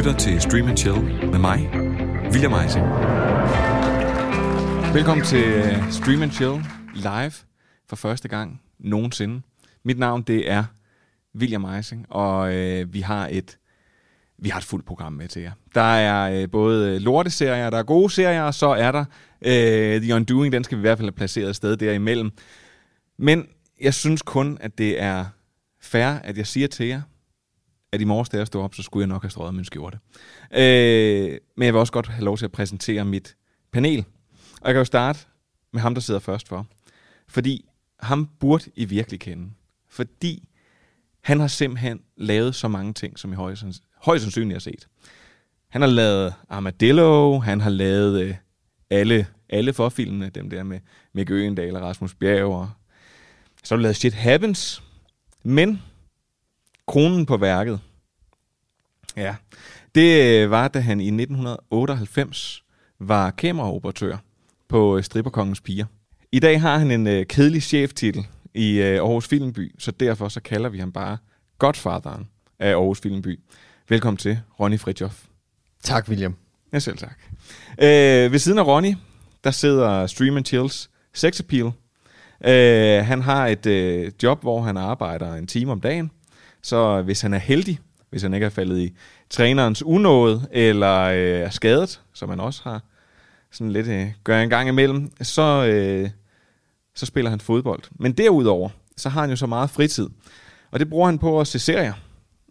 lytter til Stream and Chill med mig, William Eising. Velkommen til øh, Stream and Chill live for første gang nogensinde. Mit navn det er William Eising, og øh, vi har et vi har et fuldt program med til jer. Der er øh, både lorteserier, der er gode serier, og så er der øh, The Undoing, den skal vi i hvert fald have placeret et sted derimellem. Men jeg synes kun, at det er fair, at jeg siger til jer, at i morges, da jeg stod op, så skulle jeg nok have strøget min skjorte. Øh, men jeg vil også godt have lov til at præsentere mit panel. Og jeg kan jo starte med ham, der sidder først for. Fordi ham burde I virkelig kende. Fordi han har simpelthen lavet så mange ting, som I højst, højst sandsynligt har set. Han har lavet Armadillo, han har lavet øh, alle, alle forfilmene, dem der med Mikke Øgendal og Rasmus Bjerg. Og så har du lavet Shit Happens. Men kronen på værket, ja, det øh, var, da han i 1998 var kameraoperatør på øh, Stripperkongens Piger. I dag har han en øh, kedelig cheftitel i øh, Aarhus Filmby, så derfor så kalder vi ham bare Godfatheren af Aarhus Filmby. Velkommen til, Ronny Fridjof. Tak, William. Ja, selv tak. Øh, ved siden af Ronny, der sidder Stream and Chills Sex Appeal. Øh, han har et øh, job, hvor han arbejder en time om dagen. Så hvis han er heldig, hvis han ikke er faldet i trænerens unåde, eller øh, er skadet, som han også har sådan lidt øh, gør en gang imellem, så, øh, så spiller han fodbold. Men derudover, så har han jo så meget fritid. Og det bruger han på at se serier.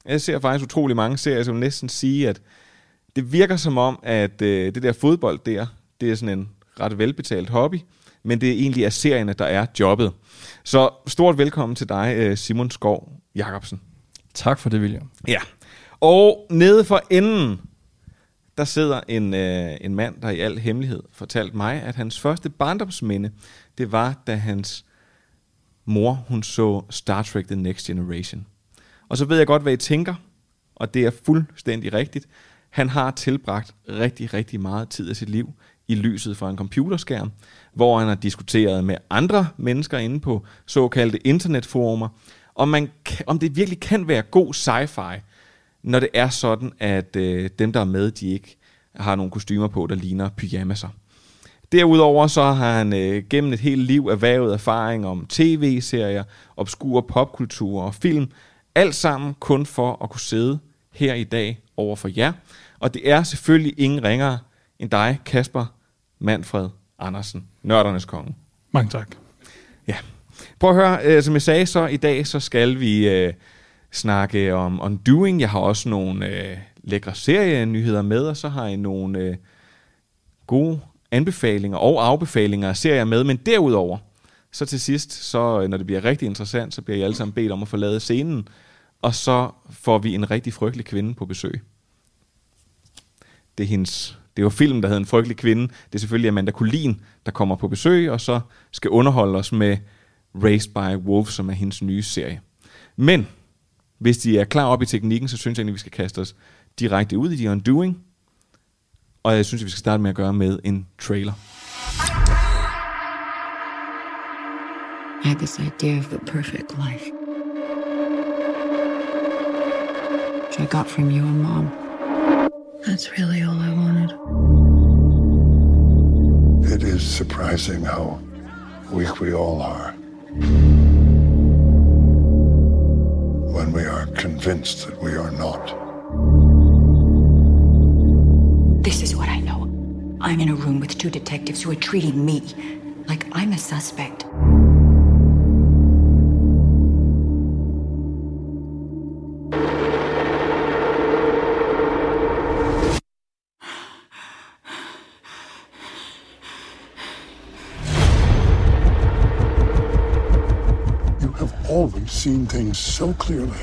Jeg ser faktisk utrolig mange serier, som næsten sige, at det virker som om, at øh, det der fodbold der, det er sådan en ret velbetalt hobby, men det egentlig er serierne, der er jobbet. Så stort velkommen til dig, øh, Simon Skov Jacobsen. Tak for det, William. Ja. Og nede for enden, der sidder en, øh, en mand, der i al hemmelighed fortalte mig, at hans første barndomsminde, det var, da hans mor, hun så Star Trek The Next Generation. Og så ved jeg godt, hvad I tænker, og det er fuldstændig rigtigt. Han har tilbragt rigtig, rigtig meget tid af sit liv i lyset fra en computerskærm, hvor han har diskuteret med andre mennesker inde på såkaldte internetforumer, om, man, om det virkelig kan være god sci-fi, når det er sådan, at øh, dem, der er med, de ikke har nogle kostymer på, der ligner pyjamaser. Derudover så har han øh, gennem et helt liv erhvervet erfaring om tv-serier, obskur popkultur og film. Alt sammen kun for at kunne sidde her i dag over for jer. Og det er selvfølgelig ingen ringere end dig, Kasper Manfred Andersen, nørdernes konge. Mange tak. Ja. Prøv at høre, øh, som jeg sagde så i dag, så skal vi øh, snakke om Undoing. Jeg har også nogle øh, lækre serienyheder med, og så har jeg nogle øh, gode anbefalinger og afbefalinger af serier med. Men derudover, så til sidst, så øh, når det bliver rigtig interessant, så bliver I alle sammen bedt om at forlade scenen, og så får vi en rigtig frygtelig kvinde på besøg. Det er hendes det er jo film, der hedder En frygtelig kvinde. Det er selvfølgelig Amanda Kulin, der kommer på besøg, og så skal underholde os med Raised by Wolves, som er hendes nye serie. Men hvis de er klar op i teknikken, så synes jeg egentlig, vi skal kaste os direkte ud i The Undoing. Og jeg synes, at vi skal starte med at gøre med en trailer. I had this idea of the perfect life. Which I got from you and mom. That's really all I wanted. It is surprising how weak we all are when we are convinced that we are not. This is what I know. I'm in a room with two detectives who are treating me like I'm a suspect. Seen things so clearly.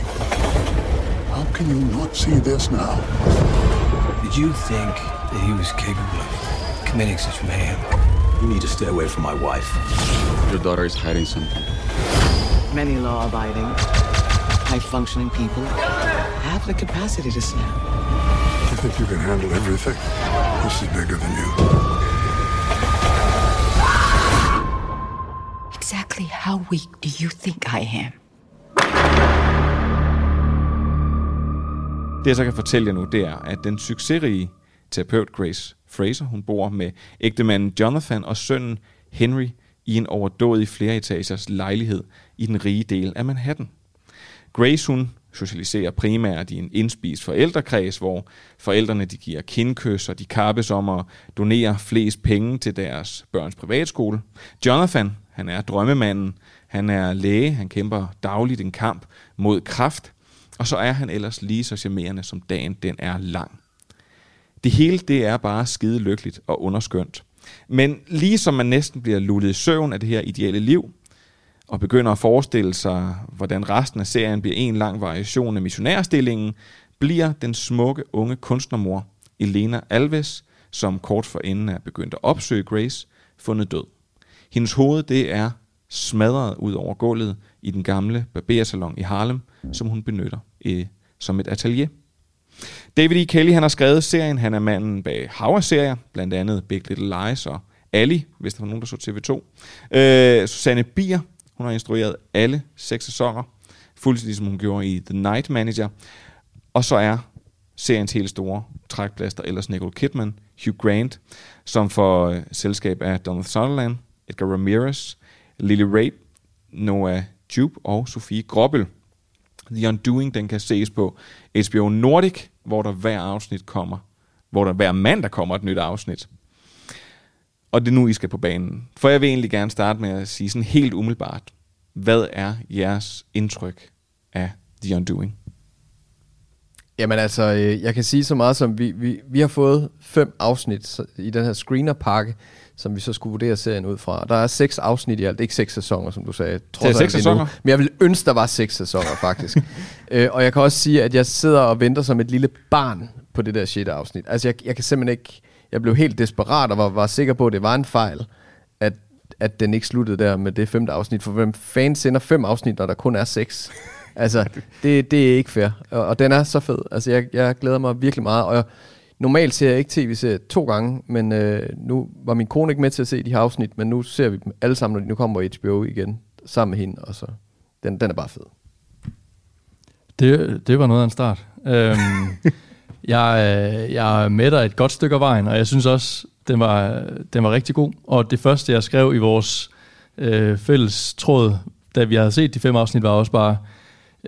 How can you not see this now? Did you think that he was capable of committing such mayhem? You need to stay away from my wife. Your daughter is hiding something. Many law abiding, high functioning people have the capacity to snap. You think you can handle everything? This is bigger than you. Exactly how weak do you think I am? Det jeg så kan fortælle jer nu, det er, at den succesrige terapeut Grace Fraser, hun bor med ægtemanden Jonathan og sønnen Henry i en overdådig flereetagers lejlighed i den rige del af Manhattan. Grace, hun socialiserer primært i en indspist forældrekreds, hvor forældrene de giver kindkys, og de kappes om at donere flest penge til deres børns privatskole. Jonathan, han er drømmemanden, han er læge, han kæmper dagligt en kamp mod kraft, og så er han ellers lige så charmerende, som dagen den er lang. Det hele det er bare skide lykkeligt og underskønt. Men lige som man næsten bliver lullet i søvn af det her ideelle liv, og begynder at forestille sig, hvordan resten af serien bliver en lang variation af missionærstillingen, bliver den smukke unge kunstnermor Elena Alves, som kort for inden er begyndt at opsøge Grace, fundet død. Hendes hoved det er smadret ud over gulvet i den gamle barbersalon i Harlem, som hun benytter øh, som et atelier. David E. Kelly han har skrevet serien. Han er manden bag Hauer-serier, blandt andet Big Little Lies og Ali, hvis der var nogen, der så TV2. Øh, Susanne Bier, hun har instrueret alle seks sæsoner, fuldstændig som hun gjorde i The Night Manager. Og så er seriens helt store trækplaster ellers Nicole Kidman, Hugh Grant, som får øh, selskab af Donald Sutherland, Edgar Ramirez, Lily Rabe, Noah Jupe og Sofie Grobbel. The Undoing, den kan ses på HBO Nordic, hvor der hver afsnit kommer, hvor der hver mandag kommer et nyt afsnit. Og det er nu, I skal på banen. For jeg vil egentlig gerne starte med at sige sådan helt umiddelbart, hvad er jeres indtryk af The Undoing? Jamen altså, øh, jeg kan sige så meget som, vi, vi, vi har fået fem afsnit i den her screener-pakke, som vi så skulle vurdere serien ud fra. Der er seks afsnit i alt, ikke seks sæsoner, som du sagde. det er seks sæsoner? Nu. Men jeg vil ønske, der var seks sæsoner, faktisk. øh, og jeg kan også sige, at jeg sidder og venter som et lille barn på det der shit afsnit. Altså, jeg, jeg kan simpelthen ikke... Jeg blev helt desperat og var, var sikker på, at det var en fejl, at, at den ikke sluttede der med det femte afsnit. For hvem fans sender fem afsnit, når der kun er seks? altså, det, det er ikke fair. Og, og den er så fed. Altså, jeg, jeg glæder mig virkelig meget. Og jeg, Normalt ser jeg ikke tv-serier to gange, men øh, nu var min kone ikke med til at se de her afsnit, men nu ser vi dem alle sammen, når de nu kommer på HBO igen, sammen med hende, og så den, den er bare fed. Det, det var noget af en start. øhm, jeg, øh, jeg er med dig et godt stykke af vejen, og jeg synes også, den var, den var rigtig god. Og det første, jeg skrev i vores øh, fælles tråd, da vi havde set de fem afsnit, var også bare,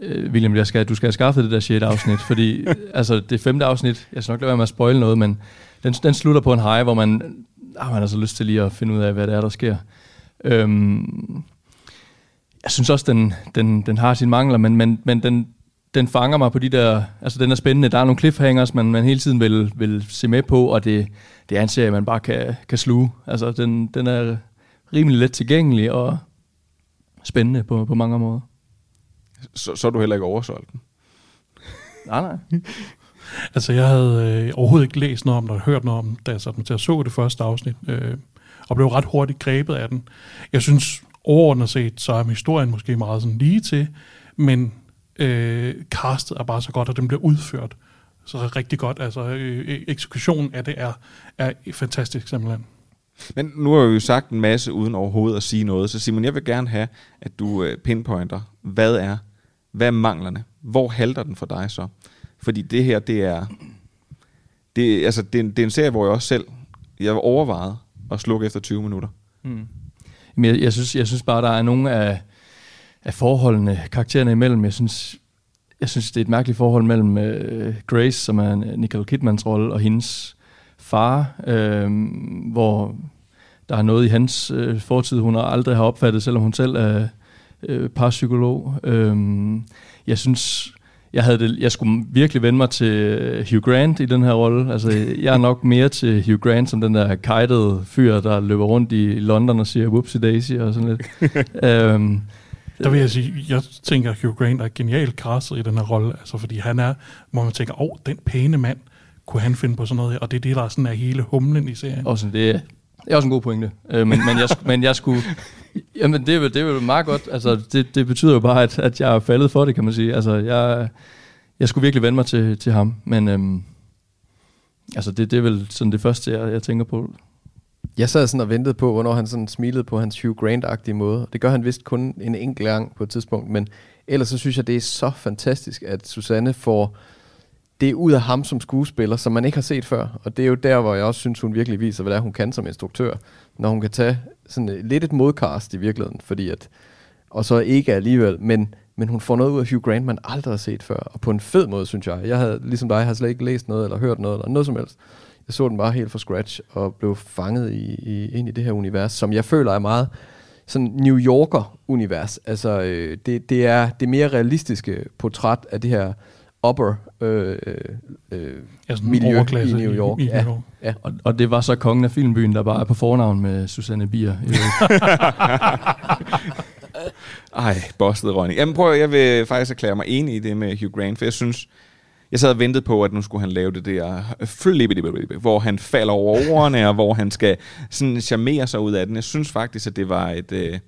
øh, William, jeg skal, du skal have skaffet det der sjette afsnit, fordi altså, det femte afsnit, jeg skal nok lade være med at spoil noget, men den, den slutter på en high, hvor man, ah, man har så lyst til lige at finde ud af, hvad det er, der sker. Øhm, jeg synes også, den, den, den har sine mangler, men, men, men den, den fanger mig på de der, altså den er spændende, der er nogle cliffhangers, man, man hele tiden vil, vil se med på, og det, det er en serie, man bare kan, kan sluge. Altså den, den er rimelig let tilgængelig og spændende på, på mange måder så, så er du heller ikke oversolgt den. nej, nej. altså, jeg havde øh, overhovedet ikke læst noget om det, og hørt noget om da jeg satte mig til at så det første afsnit, øh, og blev ret hurtigt grebet af den. Jeg synes, overordnet set, så er historien måske meget sådan lige til, men øh, castet er bare så godt, og den bliver udført så rigtig godt. Altså, øh, eksekutionen af det er, er fantastisk simpelthen. Men nu har vi jo sagt en masse uden overhovedet at sige noget, så Simon, jeg vil gerne have, at du øh, pinpointer, hvad er, hvad er manglerne? Hvor halter den for dig så? Fordi det her, det er, det, altså, det, er, det er en serie, hvor jeg også selv, jeg var at slukke efter 20 minutter. Mm. Men jeg, jeg, synes, jeg synes bare, der er nogle af, af forholdene, karaktererne imellem, jeg synes, jeg synes, det er et mærkeligt forhold mellem uh, Grace, som er øh, Nicole Kidmans rolle, og hendes far, øh, hvor der er noget i hans øh, fortid, hun aldrig har opfattet, selvom hun selv er øh, parpsykolog. Øh, jeg synes, jeg, havde det, jeg skulle virkelig vende mig til Hugh Grant i den her rolle. Altså, jeg er nok mere til Hugh Grant som den der kajtede fyr, der løber rundt i London og siger whoopsie daisy og sådan lidt. øhm, der vil jeg sige, jeg tænker, at Hugh Grant er genialt castet i den her rolle, altså fordi han er, hvor man tænker, åh, oh, den pæne mand, kunne han finde på sådan noget, og det er det, der er sådan er hele humlen i serien. Også det er, det er også en god pointe. Øh, men, men, jeg, men jeg skulle... Jamen, det er, det er vel meget godt. Altså, det, det betyder jo bare, at, at jeg er faldet for det, kan man sige. Altså, jeg, jeg skulle virkelig vende mig til, til ham. Men øhm, altså, det, det er vel sådan det første, jeg, jeg tænker på. Jeg sad sådan og ventede på, hvornår han sådan smilede på hans Hugh Grant-agtige måde. Det gør han vist kun en enkelt gang på et tidspunkt, men ellers så synes jeg, det er så fantastisk, at Susanne får det ud af ham som skuespiller, som man ikke har set før. Og det er jo der, hvor jeg også synes, hun virkelig viser, hvad det er, hun kan som instruktør. Når hun kan tage sådan øh, lidt et modcast i virkeligheden, fordi at, og så ikke alligevel, men, men hun får noget ud af Hugh Grant, man aldrig har set før, og på en fed måde, synes jeg. Jeg havde, ligesom dig, har slet ikke læst noget, eller hørt noget, eller noget som helst. Jeg så den bare helt fra scratch, og blev fanget i, i, ind i det her univers, som jeg føler er meget sådan New Yorker-univers. Altså, øh, det, det er det mere realistiske portræt af det her upper øh, øh, Ja, sådan miljø i New i- York. i ja. New York. Ja. Og, og det var så kongen af filmbyen, der bare er på fornavn med Susanne Bier. i. Ej, busted, Ronny. Jamen prøv, jeg vil faktisk erklære mig enig i det med Hugh Grant, for jeg synes, jeg sad og ventede på, at nu skulle han lave det der flippity hvor han falder over ordene, og hvor han skal sådan charmere sig ud af den. Jeg synes faktisk, at det var et... Øh,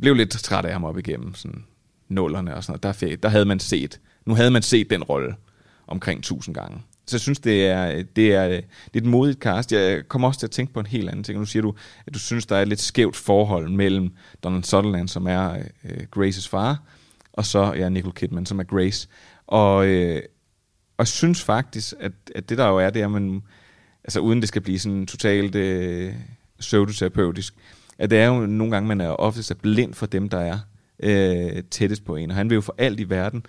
blev lidt træt af ham op igennem sådan nullerne og sådan noget. Der, der havde man set, nu havde man set den rolle omkring tusind gange. Så jeg synes, det er, det er, det er et modigt cast. Jeg kommer også til at tænke på en helt anden ting. Nu siger du, at du synes, der er et lidt skævt forhold mellem Donald Sutherland, som er øh, Graces far, og så ja, Nicole Kidman, som er Grace. Og, øh, og jeg synes faktisk, at, at det der jo er, det er, at man, altså uden det skal blive sådan totalt øh, pseudoterapeutisk, at det er jo nogle gange, man er oftest blind for dem, der er øh, tættest på en. Og han vil jo for alt i verden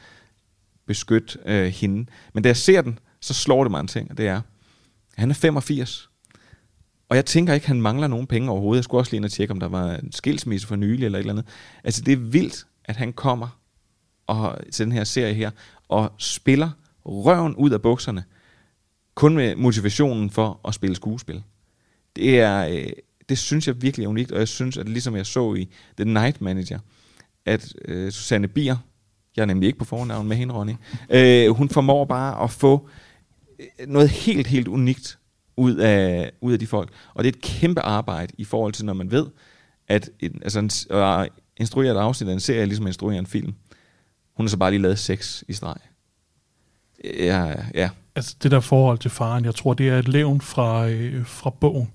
beskytte øh, hende. Men da jeg ser den, så slår det mig en ting, og det er, at han er 85. Og jeg tænker ikke, han mangler nogen penge overhovedet. Jeg skulle også lige ind og tjekke, om der var en skilsmisse for nylig eller et eller andet. Altså, det er vildt, at han kommer og, til den her serie her, og spiller røven ud af bukserne, kun med motivationen for at spille skuespil. Det er, øh, det synes jeg virkelig er unikt, og jeg synes, at ligesom jeg så i The Night Manager, at øh, Susanne Bier, jeg er nemlig ikke på fornavn med hende, Ronny, øh, hun formår bare at få øh, noget helt, helt unikt ud af, ud af de folk. Og det er et kæmpe arbejde i forhold til, når man ved, at en, altså en, at instruere et afsnit af en serie, ligesom at instruere en film. Hun har så bare lige lavet seks i streg. Ja, ja. Altså det der forhold til faren, jeg tror, det er et levn fra, øh, fra bogen.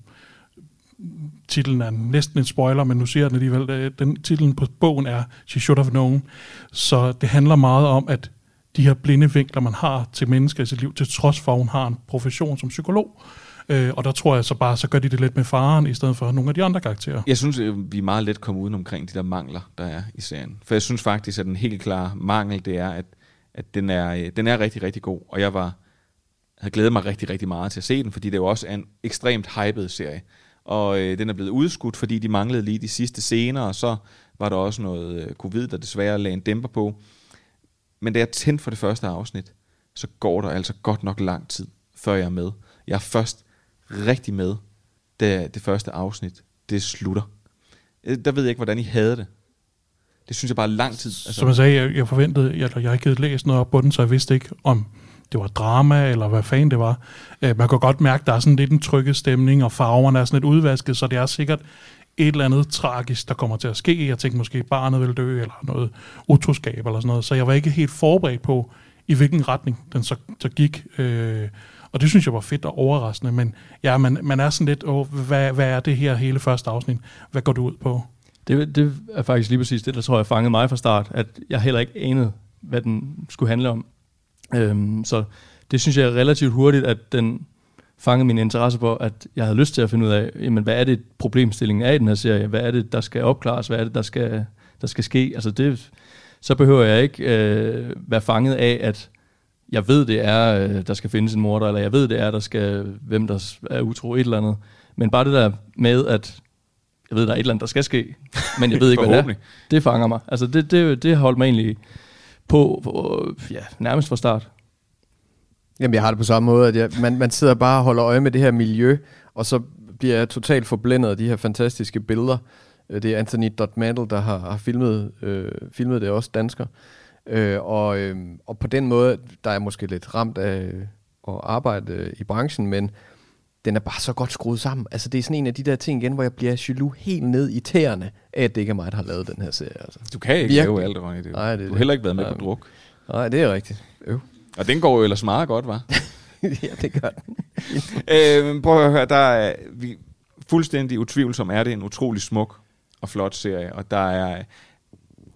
Titlen er næsten en spoiler, men nu siger jeg den alligevel. Øh, den, titlen på bogen er She Should Have Known. Så det handler meget om, at de her blinde vinkler, man har til mennesker i sit liv, til trods for, at hun har en profession som psykolog. Øh, og der tror jeg så bare, så gør de det lidt med faren, i stedet for nogle af de andre karakterer. Jeg synes, øh, vi er meget let kommet uden omkring de der mangler, der er i serien. For jeg synes faktisk, at den helt klare mangel, det er, at, at den, er, øh, den er rigtig, rigtig god. Og jeg var havde glædet mig rigtig, rigtig meget til at se den, fordi det jo også er en ekstremt hyped serie. Og øh, den er blevet udskudt, fordi de manglede lige de sidste scener, og så var der også noget øh, covid, der desværre lagde en dæmper på. Men da jeg tændte for det første afsnit, så går der altså godt nok lang tid, før jeg er med. Jeg er først rigtig med, da det første afsnit, det slutter. Øh, der ved jeg ikke, hvordan I havde det. Det synes jeg bare er lang tid. Altså. Som jeg sagde, jeg, jeg forventede, jeg, jeg har ikke læst noget op på den, så jeg vidste ikke, om det var drama, eller hvad fanden det var. Øh, man kan godt mærke, der er sådan lidt en trykket stemning, og farverne er sådan lidt udvasket, så det er sikkert et eller andet tragisk, der kommer til at ske. Jeg tænkte måske, barnet vil dø, eller noget utroskab, eller sådan noget. Så jeg var ikke helt forberedt på, i hvilken retning den så, så gik. Øh, og det synes jeg var fedt og overraskende, men ja, man, man er sådan lidt, åh, hvad, hvad er det her hele første afsnit? Hvad går du ud på? Det, det er faktisk lige præcis det, der tror jeg fangede mig fra start, at jeg heller ikke anede, hvad den skulle handle om. Øhm, så det synes jeg er relativt hurtigt, at den fangede min interesse for, at jeg havde lyst til at finde ud af, jamen, hvad er det problemstillingen er i den her serie? Hvad er det, der skal opklares? Hvad er det, der skal, der skal ske? Altså det, så behøver jeg ikke øh, være fanget af, at jeg ved, det er, øh, der skal findes en morder, eller jeg ved, det er, der skal, hvem der er utro, et eller andet. Men bare det der med, at jeg ved, der er et eller andet, der skal ske, men jeg ved ikke, hvad det er. Det fanger mig. Altså det, det, det holdt mig egentlig på, på ja, nærmest fra start. Jamen, jeg har det på samme måde, at jeg, man, man sidder bare og holder øje med det her miljø, og så bliver jeg totalt forblændet af de her fantastiske billeder. Øh, det er Anthony Dodd der har, har filmet, øh, filmet det også, dansker. Øh, og, øh, og på den måde, der er jeg måske lidt ramt af at arbejde øh, i branchen, men den er bare så godt skruet sammen. Altså, det er sådan en af de der ting igen, hvor jeg bliver jaloux helt ned i tæerne af, at det ikke er mig, der har lavet den her serie. Altså. Du kan ikke Virkelig. lave alt, Ronny. Det, Nej, det du har det. heller ikke været med Nej. på druk. Nej, det er rigtigt. Øv. Og den går jo ellers meget godt, var. ja, det gør den. øh, prøv at høre, der er vi, fuldstændig utvivlsom er det en utrolig smuk og flot serie, og der er,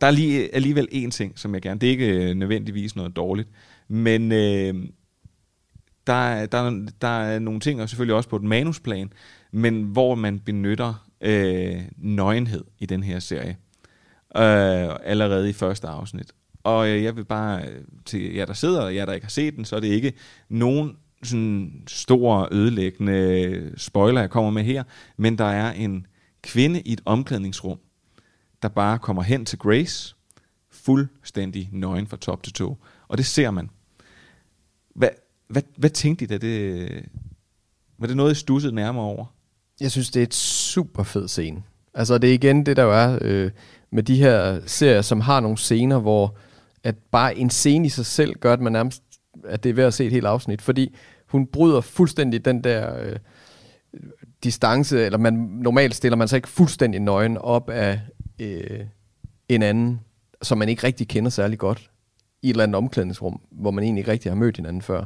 der er lige alligevel en ting, som jeg gerne, det er ikke øh, nødvendigvis noget dårligt, men øh, der, er, der, der er nogle ting, og selvfølgelig også på et manusplan, men hvor man benytter øh, nøgenhed i den her serie. Øh, allerede i første afsnit. Og øh, jeg vil bare øh, til jer, der sidder, og jer, der ikke har set den, så er det ikke nogen sådan stor ødelæggende øh, spoiler, jeg kommer med her, men der er en kvinde i et omklædningsrum, der bare kommer hen til Grace, fuldstændig nøgen fra top til to. Og det ser man. Hvad, hvad, hvad tænkte I, da det... Var det noget, I stussede nærmere over? Jeg synes, det er et super fed scene. Altså, det er igen det, der jo er øh, med de her serier, som har nogle scener, hvor at bare en scene i sig selv gør, at man nærmest at det er værd at se et helt afsnit, fordi hun bryder fuldstændig den der øh, distance, eller man normalt stiller man sig ikke fuldstændig nøgen op af øh, en anden, som man ikke rigtig kender særlig godt, i et eller andet omklædningsrum, hvor man egentlig ikke rigtig har mødt hinanden før.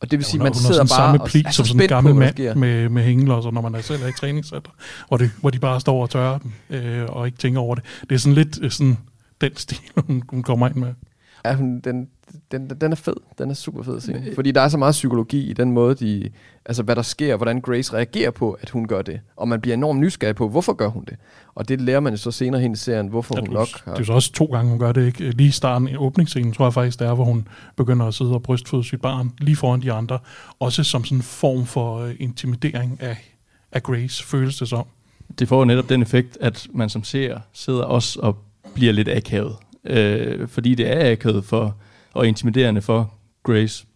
Og det vil ja, sige, man sidder bare samme pli, og som sådan en gammel mand med, med hængelåser, når man er selv er i træningscenter, hvor, det, hvor de bare står og tørrer dem, øh, og ikke tænker over det. Det er sådan lidt øh, sådan den stil, hun kommer ind med. Ja, den, den, den er fed. Den er super fed at se. Fordi der er så meget psykologi i den måde, de, altså hvad der sker, hvordan Grace reagerer på, at hun gør det. Og man bliver enormt nysgerrig på, hvorfor gør hun det. Og det lærer man så senere hen i serien, hvorfor ja, hun nok har... Det er så også to gange, hun gør det, ikke? Lige i starten, i åbningsscenen, tror jeg faktisk, det er, hvor hun begynder at sidde og brystføde sit barn, lige foran de andre. Også som sådan en form for uh, intimidering af, af Grace, føles det som. Det får netop den effekt, at man som ser sidder også og bliver lidt akavet. Øh, fordi det er akavet for og intimiderende for Grace.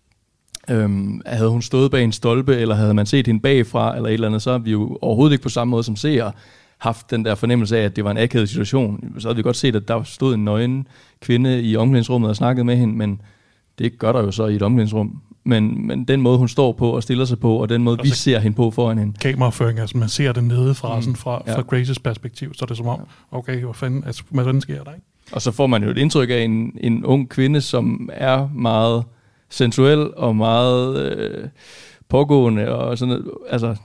Øhm, havde hun stået bag en stolpe, eller havde man set hende bagfra, eller et eller andet, så har vi jo overhovedet ikke på samme måde som seere haft den der fornemmelse af, at det var en akavet situation. Så havde vi godt set, at der stod en nøgen kvinde i omklædningsrummet og snakkede med hende, men det gør der jo så i et omklædningsrum. Men, men den måde, hun står på og stiller sig på, og den måde, og vi ser hende på foran hende. Kameraføring, altså man ser det nede fra, mm. sådan fra, ja. fra Graces perspektiv, så er det som om, okay, hvad fanden, altså, hvad fanden sker der, ikke? Og så får man jo et indtryk af en, en ung kvinde, som er meget sensuel og meget øh, pågående. Og sådan noget. Altså,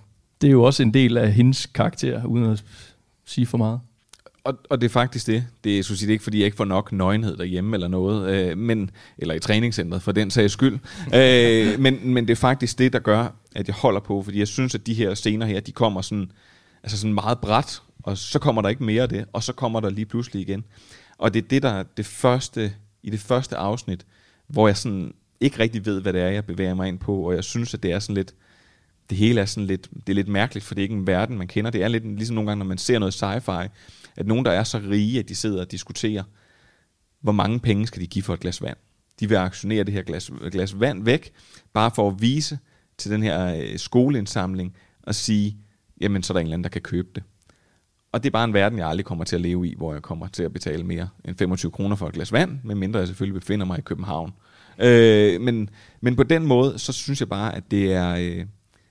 det er jo også en del af hendes karakter, uden at sige for meget. Og, og det er faktisk det. Det er, sådan ikke, fordi jeg ikke får nok nøgenhed derhjemme eller noget, øh, men, eller i træningscentret for den sags skyld. øh, men, men det er faktisk det, der gør, at jeg holder på, fordi jeg synes, at de her scener her, de kommer sådan, altså sådan meget bræt, og så kommer der ikke mere af det, og så kommer der lige pludselig igen. Og det er det, der er det første, i det første afsnit, hvor jeg sådan ikke rigtig ved, hvad det er, jeg bevæger mig ind på, og jeg synes, at det er sådan lidt, det hele er sådan lidt, det er lidt mærkeligt, for det er ikke en verden, man kender. Det er lidt ligesom nogle gange, når man ser noget sci-fi, at nogen, der er så rige, at de sidder og diskuterer, hvor mange penge skal de give for et glas vand. De vil aktionere det her glas, glas vand væk, bare for at vise til den her øh, skoleindsamling, og sige, jamen så er der en eller anden, der kan købe det. Og det er bare en verden, jeg aldrig kommer til at leve i, hvor jeg kommer til at betale mere end 25 kroner for et glas vand, medmindre jeg selvfølgelig befinder mig i København. Øh, men, men på den måde, så synes jeg bare, at det er, øh,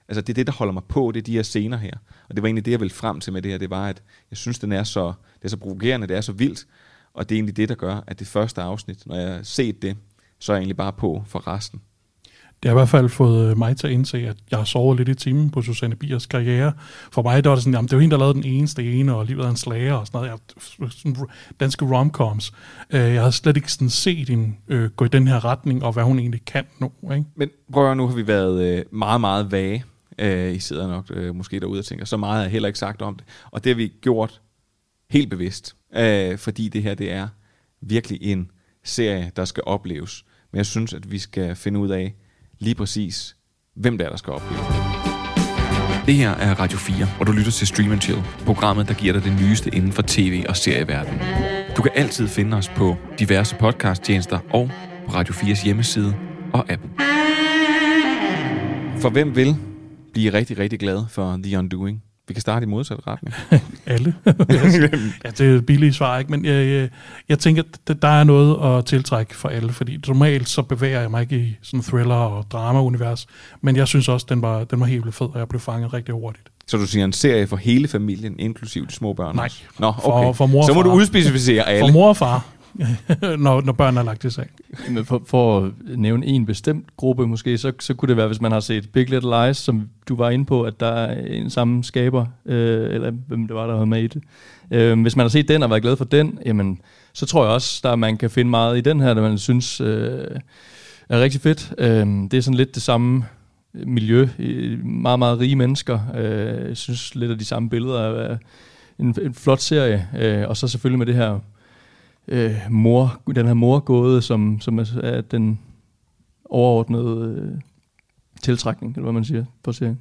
altså det er det, der holder mig på, det er de her scener her. Og det var egentlig det, jeg ville frem til med det her, det var, at jeg synes, den er så, det er så provokerende, det er så vildt, og det er egentlig det, der gør, at det første afsnit, når jeg har set det, så er jeg egentlig bare på for resten det har i hvert fald fået øh, mig til at indse, at jeg har sovet lidt i timen på Susanne Biers karriere. For mig der var det sådan, jamen det var hende, der lavede den eneste ene, og livet er en slager og sådan noget. Jeg, øh, sådan danske romcoms. Øh, jeg har slet ikke sådan set hende øh, gå i den her retning, og hvad hun egentlig kan nu. Ikke? Men prøv at nu har vi været øh, meget, meget vage. Øh, I sidder nok øh, måske derude og tænker, så meget er heller ikke sagt om det. Og det har vi gjort helt bevidst, øh, fordi det her det er virkelig en serie, der skal opleves. Men jeg synes, at vi skal finde ud af, lige præcis, hvem det er, der skal opleve det. Det her er Radio 4, og du lytter til Stream Chill, programmet, der giver dig det nyeste inden for tv- og serieverdenen. Du kan altid finde os på diverse podcasttjenester og på Radio 4's hjemmeside og app. For hvem vil blive rigtig, rigtig glad for The Undoing? Vi kan starte i modsat retning. Alle. ja, det er billigt svar, ikke? Men jeg, jeg, jeg tænker, at der er noget at tiltrække for alle, fordi normalt så bevæger jeg mig ikke i sådan thriller- og drama-univers, men jeg synes også, den var, den var helt fed, og jeg blev fanget rigtig hurtigt. Så du siger en serie for hele familien, inklusive de små børn? Nej, Nå, okay. for, for mor Så må du udspecificere alle. For mor og far. når, når børn er lagt i seng. Men for, for at nævne en bestemt gruppe måske, så, så kunne det være, hvis man har set Big Little Lies, som du var inde på, at der er en samme skaber, øh, eller hvem det var, der havde med i det. Øh, hvis man har set den og været glad for den, jamen, så tror jeg også, at man kan finde meget i den her, der man synes øh, er rigtig fedt. Øh, det er sådan lidt det samme miljø, øh, meget, meget rige mennesker. Øh, jeg synes lidt af de samme billeder er en, en flot serie, øh, og så selvfølgelig med det her øh, mor, den her morgåde, som, som er, den overordnede øh, tiltrækning, eller hvad man siger, på serien.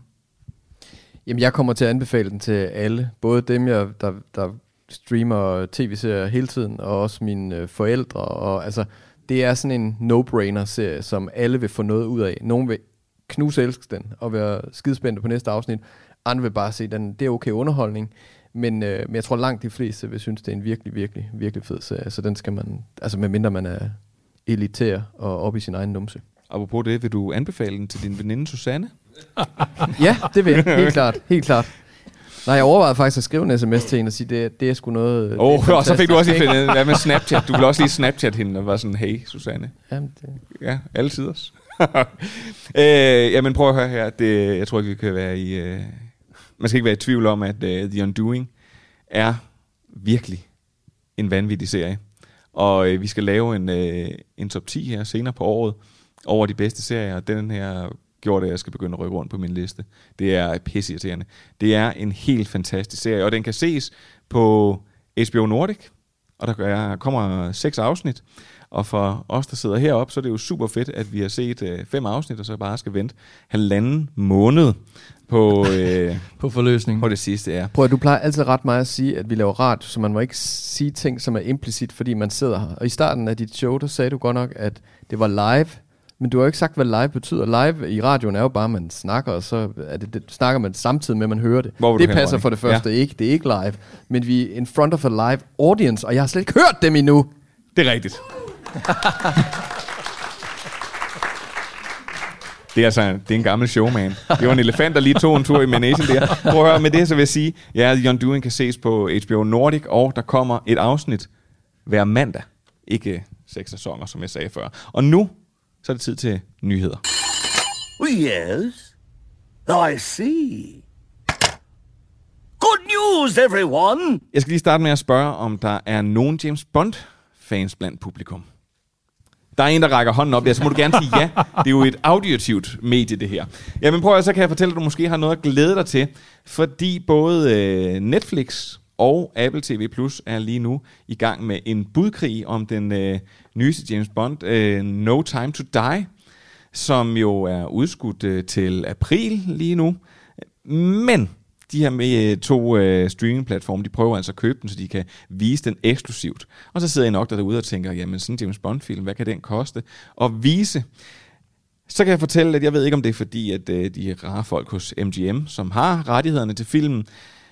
Jamen, jeg kommer til at anbefale den til alle. Både dem, jeg, der, der streamer tv-serier hele tiden, og også mine øh, forældre. Og, altså, det er sådan en no-brainer-serie, som alle vil få noget ud af. Nogle vil knuse elske den, og være skidespændte på næste afsnit. Andre vil bare se, den det er okay underholdning. Men, øh, men jeg tror langt de fleste vil synes, det er en virkelig, virkelig, virkelig fed serie. Så den skal man, altså medmindre man er elitær og op i sin egen numse. Og på det, vil du anbefale den til din veninde Susanne? ja, det vil jeg. Helt klart. Helt klart. Nej, jeg overvejede faktisk at skrive en sms til hende og sige, det, det er sgu noget... Åh, oh, og så fik du også lige finde, hvad med Snapchat? Du vil også lige Snapchat hende og var sådan, hey, Susanne. Jamen, det... Ja, alle tiders. øh, jamen, prøv at høre her. Det, jeg tror ikke, vi kan være i... Øh, man skal ikke være i tvivl om, at uh, The Undoing er virkelig en vanvittig serie. Og øh, vi skal lave en, øh, en top 10 her senere på året over de bedste serier, og den her gjorde det, at jeg skal begynde at rykke rundt på min liste. Det er pisseirriterende. Det er en helt fantastisk serie, og den kan ses på HBO Nordic, og der kommer seks afsnit. Og for os, der sidder heroppe, så er det jo super fedt, at vi har set øh, fem afsnit, og så bare skal vente halvanden måned på, øh, på forløsning. På det sidste, ja. Prøv at du plejer altid ret meget at sige, at vi laver radio, så man må ikke sige ting, som er implicit, fordi man sidder her. Og i starten af dit show, der sagde du godt nok, at det var live, men du har jo ikke sagt, hvad live betyder. Live i radioen er jo bare, at man snakker, og så er det, det, snakker man samtidig med, at man hører det. Det passer for det første ja. ikke. Det er ikke live. Men vi er in front of a live audience, og jeg har slet ikke hørt dem endnu. Det er rigtigt. Det er altså det er en gammel showman. Det var en elefant, der lige tog en tur i managen der. Prøv at høre, med det så vil jeg sige, ja, The Undoing kan ses på HBO Nordic, og der kommer et afsnit hver mandag. Ikke seks sæsoner, som jeg sagde før. Og nu så er det tid til nyheder. Yes, I see. Good news, everyone! Jeg skal lige starte med at spørge, om der er nogen James Bond-fans blandt publikum. Der er en, der rækker hånden op der, så må du gerne sige ja. Det er jo et auditivt medie, det her. Jamen prøv at så kan jeg fortælle, at du måske har noget at glæde dig til, fordi både øh, Netflix og Apple TV Plus er lige nu i gang med en budkrig om den øh, nyeste James Bond, øh, No Time to Die, som jo er udskudt øh, til april lige nu. Men de her med øh, to øh, streamingplatforme, de prøver altså at købe den, så de kan vise den eksklusivt. Og så sidder jeg nok derude og tænker, jamen sådan en James Bond-film, hvad kan den koste? Og vise. Så kan jeg fortælle, at jeg ved ikke, om det er fordi, at øh, de rare folk hos MGM, som har rettighederne til filmen,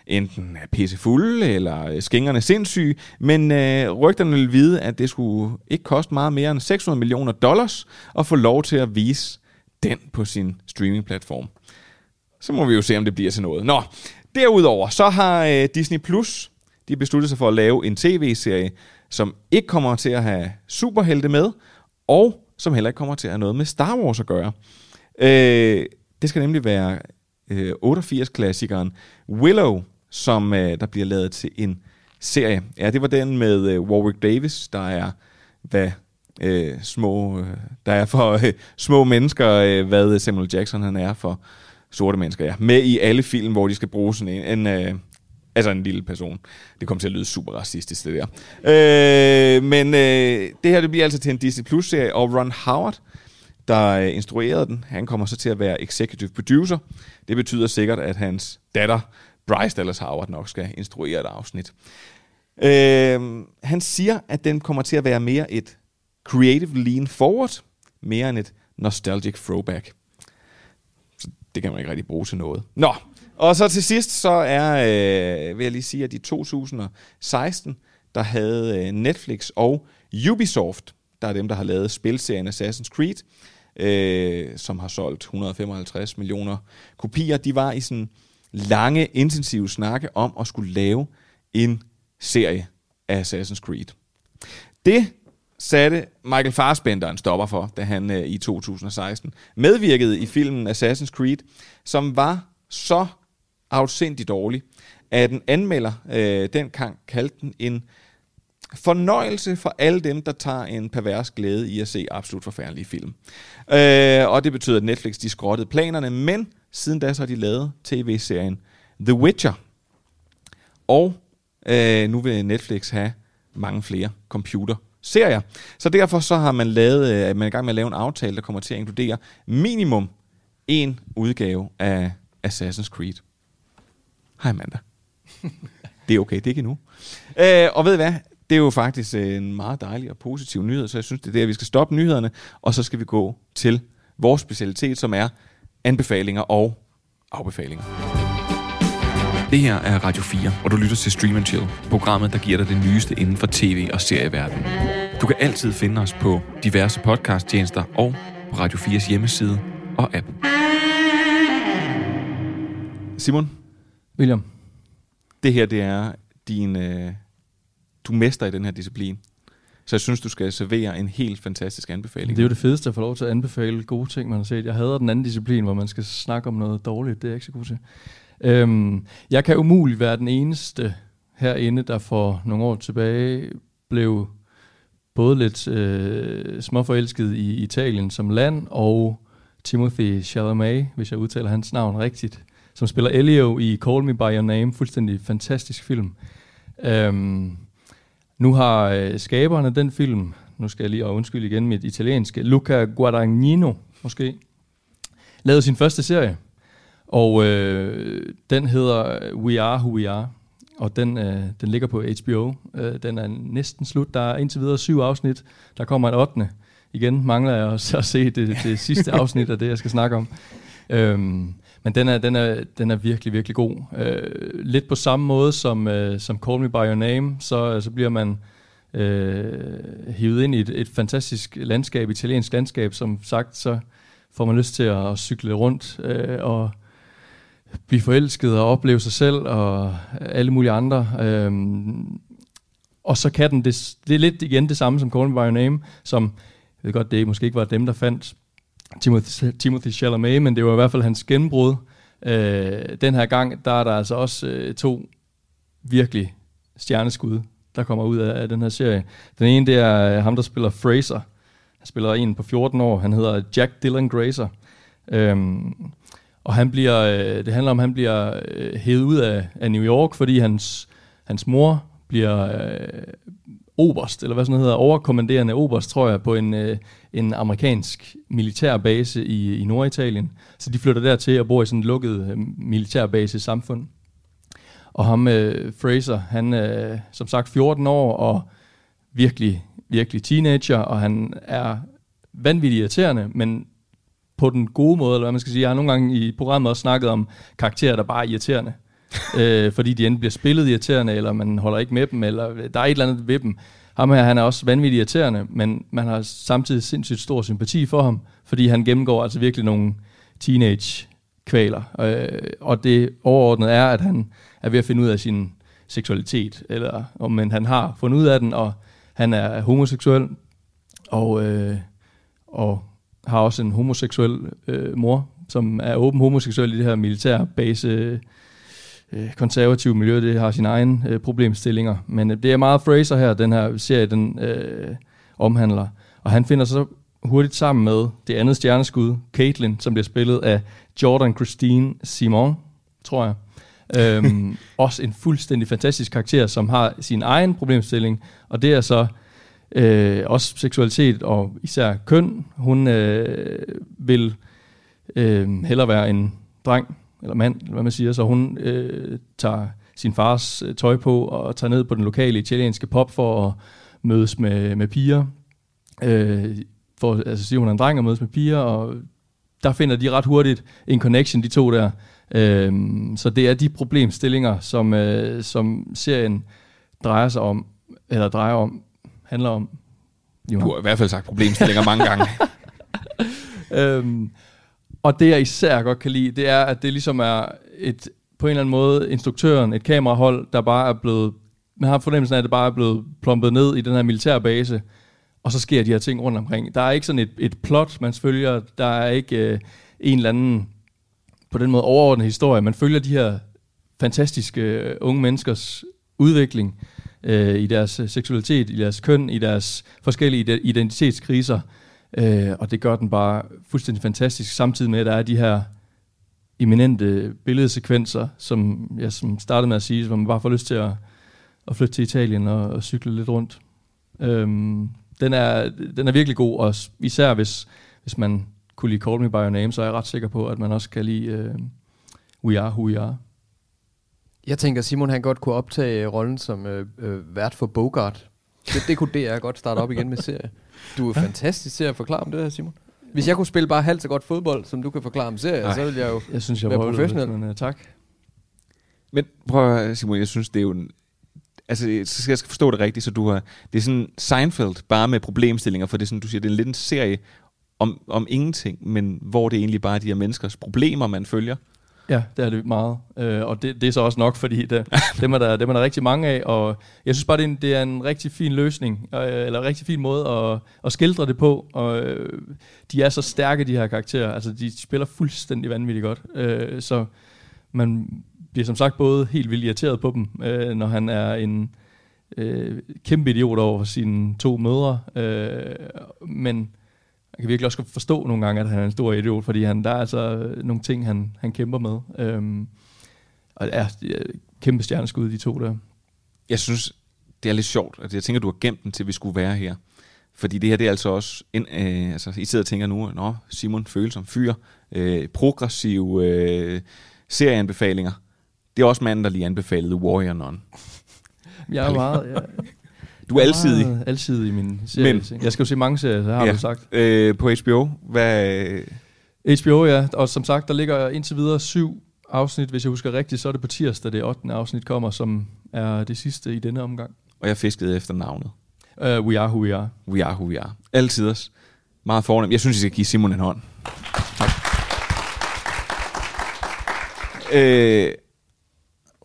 enten er pissefulde eller øh, skængerne sindssyge, men øh, rygterne vil vide, at det skulle ikke koste meget mere end 600 millioner dollars at få lov til at vise den på sin streamingplatform. Så må vi jo se, om det bliver til noget. Nå, derudover så har øh, Disney Plus de besluttet sig for at lave en tv-serie, som ikke kommer til at have superhelte med, og som heller ikke kommer til at have noget med Star Wars at gøre. Øh, det skal nemlig være øh, 88-klassikeren Willow, som øh, der bliver lavet til en serie. Ja, det var den med øh, Warwick Davis, der er hvad øh, små øh, der er for øh, små mennesker, øh, hvad Samuel Jackson han er for sorte mennesker. Ja. Med i alle film, hvor de skal bruge sådan en, en øh, altså en lille person. Det kommer til at lyde super racistisk, det der. Øh, men øh, det her det bliver altså til en Disney Plus serie, og Ron Howard, der øh, instruerede den, han kommer så til at være executive producer. Det betyder sikkert, at hans datter Bryce Dallas Howard nok skal instruere et afsnit. Øh, han siger, at den kommer til at være mere et creative lean forward, mere end et nostalgic throwback. Det kan man ikke rigtig bruge til noget. Nå, og så til sidst, så er, øh, vil jeg lige sige, at i 2016, der havde øh, Netflix og Ubisoft, der er dem, der har lavet spilserien Assassin's Creed, øh, som har solgt 155 millioner kopier, de var i sådan lange, intensive snakke om at skulle lave en serie af Assassin's Creed. Det satte Michael Fassbender en stopper for, da han øh, i 2016 medvirkede i filmen Assassin's Creed, som var så afsindig dårlig, at en anmelder øh, dengang kaldte den en fornøjelse for alle dem, der tager en pervers glæde i at se absolut forfærdelige film. Øh, og det betyder, at Netflix de skrottede planerne, men siden da så har de lavet tv-serien The Witcher. Og øh, nu vil Netflix have mange flere computer computerserier. Så derfor så har man lavet, øh, man er i gang med at lave en aftale, der kommer til at inkludere minimum en udgave af Assassin's Creed. Hej Amanda. det er okay, det er ikke endnu. Øh, og ved I hvad? Det er jo faktisk øh, en meget dejlig og positiv nyhed, så jeg synes, det er der, vi skal stoppe nyhederne, og så skal vi gå til vores specialitet, som er anbefalinger og afbefalinger. Det her er Radio 4, og du lytter til Stream Chill, programmet, der giver dig det nyeste inden for tv- og serieverdenen. Du kan altid finde os på diverse podcasttjenester og på Radio 4's hjemmeside og app. Simon? William? Det her, det er din... Øh, du mester i den her disciplin. Så jeg synes, du skal servere en helt fantastisk anbefaling. Det er jo det fedeste at få lov til at anbefale gode ting, man har set. Jeg hader den anden disciplin, hvor man skal snakke om noget dårligt. Det er jeg ikke så god til. Øhm, jeg kan umuligt være den eneste herinde, der for nogle år tilbage blev både lidt øh, småforelsket i Italien som land, og Timothy Chalamet, hvis jeg udtaler hans navn rigtigt, som spiller Elio i Call Me By Your Name. Fuldstændig fantastisk film. Øhm, nu har øh, af den film, nu skal jeg lige undskylde igen mit italienske, Luca Guadagnino måske, lavet sin første serie. Og øh, den hedder We Are Who We Are, og den, øh, den ligger på HBO. Øh, den er næsten slut. Der er indtil videre syv afsnit. Der kommer et 8. Igen mangler jeg også at se det, det sidste afsnit af det, jeg skal snakke om. Øhm, men den er, den, er, den er virkelig, virkelig god. Øh, lidt på samme måde som, øh, som Call Me By Your Name, så, så bliver man øh, hivet ind i et, et fantastisk landskab, italiensk landskab. Som sagt, så får man lyst til at, at cykle rundt øh, og blive forelsket og opleve sig selv og alle mulige andre. Øhm, og så kan den, det, det er lidt igen det samme som Call Me By Your Name, som, jeg ved godt, det måske ikke var dem, der fandt Timothy, Timothy Chalamet, men det var i hvert fald hans gennembrud. Øh, den her gang, der er der altså også øh, to virkelig stjerneskud, der kommer ud af, af den her serie. Den ene, det er øh, ham, der spiller Fraser. Han spiller en på 14 år. Han hedder Jack Dylan Grazer. Øhm, og han bliver, øh, det handler om, at han bliver øh, hævet ud af, af New York, fordi hans, hans mor bliver øh, oberst, eller hvad sådan hedder, overkommanderende oberst, tror jeg, på en, øh, en amerikansk militærbase i, i Norditalien. Så de flytter dertil og bor i sådan et lukket øh, militærbase samfund. Og ham, øh, Fraser, han er øh, som sagt 14 år og virkelig, virkelig teenager, og han er vanvittigt irriterende, men på den gode måde, eller hvad man skal sige. Jeg har nogle gange i programmet også snakket om karakterer, der bare er irriterende. øh, fordi de enten bliver spillet irriterende, eller man holder ikke med dem, eller der er et eller andet ved dem. Ham her, han er også vanvittigt irriterende, men man har samtidig sindssygt stor sympati for ham, fordi han gennemgår altså virkelig nogle teenage kvaler. Øh, og det overordnet er, at han er ved at finde ud af sin seksualitet, eller, men han har fundet ud af den, og han er homoseksuel, og, øh, og har også en homoseksuel øh, mor, som er åben homoseksuel i det her militærbase øh, konservative miljø. Det har sine egne øh, problemstillinger. Men øh, det er meget Fraser her, den her serie, den øh, omhandler. Og han finder så hurtigt sammen med det andet stjerneskud, Caitlin, som bliver spillet af Jordan Christine Simon, tror jeg. øhm, også en fuldstændig fantastisk karakter, som har sin egen problemstilling, og det er så øh, også seksualitet og især køn. Hun øh, vil øh, hellere være en dreng eller mand, eller hvad man siger, så hun øh, tager sin fars øh, tøj på og tager ned på den lokale italienske pop for at mødes med, med piger. Øh, for, altså siger hun er en dreng og mødes med piger, og der finder de ret hurtigt en connection, de to der. Øh, så det er de problemstillinger, som, øh, som serien drejer sig om, eller drejer om, handler om. Jo. Du har i hvert fald sagt problemstillinger mange gange. øhm, og det jeg især godt kan lide, det er, at det ligesom er et, på en eller anden måde instruktøren, et kamerahold, der bare er blevet, man har fornemmelsen af, at det bare er blevet plumpet ned i den her militærbase, og så sker de her ting rundt omkring. Der er ikke sådan et, et plot, man følger, der er ikke øh, en eller anden på den måde overordnet historie. Man følger de her fantastiske øh, unge menneskers udvikling, øh, i deres øh, seksualitet, i deres køn, i deres forskellige identitetskriser. Øh, og det gør den bare fuldstændig fantastisk, samtidig med, at der er de her eminente billedsekvenser, som jeg som startede med at sige, hvor man bare får lyst til at, at flytte til Italien og, og cykle lidt rundt. Øhm, den, er, den er virkelig god, og især hvis, hvis man kunne lide Call Me By Your Name, så er jeg ret sikker på, at man også kan lide øh, We Are Who We Are. Jeg tænker, Simon han godt kunne optage rollen som øh, øh, vært for Bogart. Det, det kunne DR godt starte op igen med serie. Du er fantastisk til at forklare om det her, Simon. Hvis jeg kunne spille bare halvt så godt fodbold, som du kan forklare om serie, Ej. så ville jeg jo Jeg synes, jeg være professionel. lidt, men uh, tak. Men prøv at Simon, jeg synes, det er jo en... Altså, så skal jeg skal forstå det rigtigt, så du har... Det er sådan Seinfeld, bare med problemstillinger, for det er sådan, du siger, det er lidt en serie om, om ingenting, men hvor det egentlig bare er de her menneskers problemer, man følger. Ja, det er det meget. Øh, og det, det er så også nok, fordi det, dem, er der, dem er der rigtig mange af. Og jeg synes bare, det er en, det er en rigtig fin løsning, øh, eller en rigtig fin måde at, at skildre det på. Og øh, de er så stærke, de her karakterer. Altså, de spiller fuldstændig vanvittigt godt. Øh, så man bliver som sagt både helt vildt irriteret på dem, øh, når han er en øh, kæmpe idiot over sine to mødre. Øh, men man kan virkelig også forstå nogle gange, at han er en stor idiot, fordi han, der er altså nogle ting, han, han kæmper med. Øhm, og det er, kæmpe stjerneskud, de to der. Jeg synes, det er lidt sjovt, at jeg tænker, du har gemt den til, vi skulle være her. Fordi det her, det er altså også, en, øh, altså I sidder og tænker nu, Nå, Simon følsom fyr, øh, progressive øh, serieanbefalinger. Det er også manden, der lige anbefalede Warrior Nun. Jeg er meget... Jeg, Du er alsidig. Alsidig i min serie. Men- jeg skal jo se mange serier, så har ja. du sagt. Øh, på HBO, hvad... HBO, ja. Og som sagt, der ligger indtil videre syv afsnit. Hvis jeg husker rigtigt, så er det på tirsdag, det 8. afsnit kommer, som er det sidste i denne omgang. Og jeg fiskede efter navnet. Uh, we are who we are. We are who we are. Altid os. Meget fornemt. Jeg synes, I skal give Simon en hånd. Tak. Øh,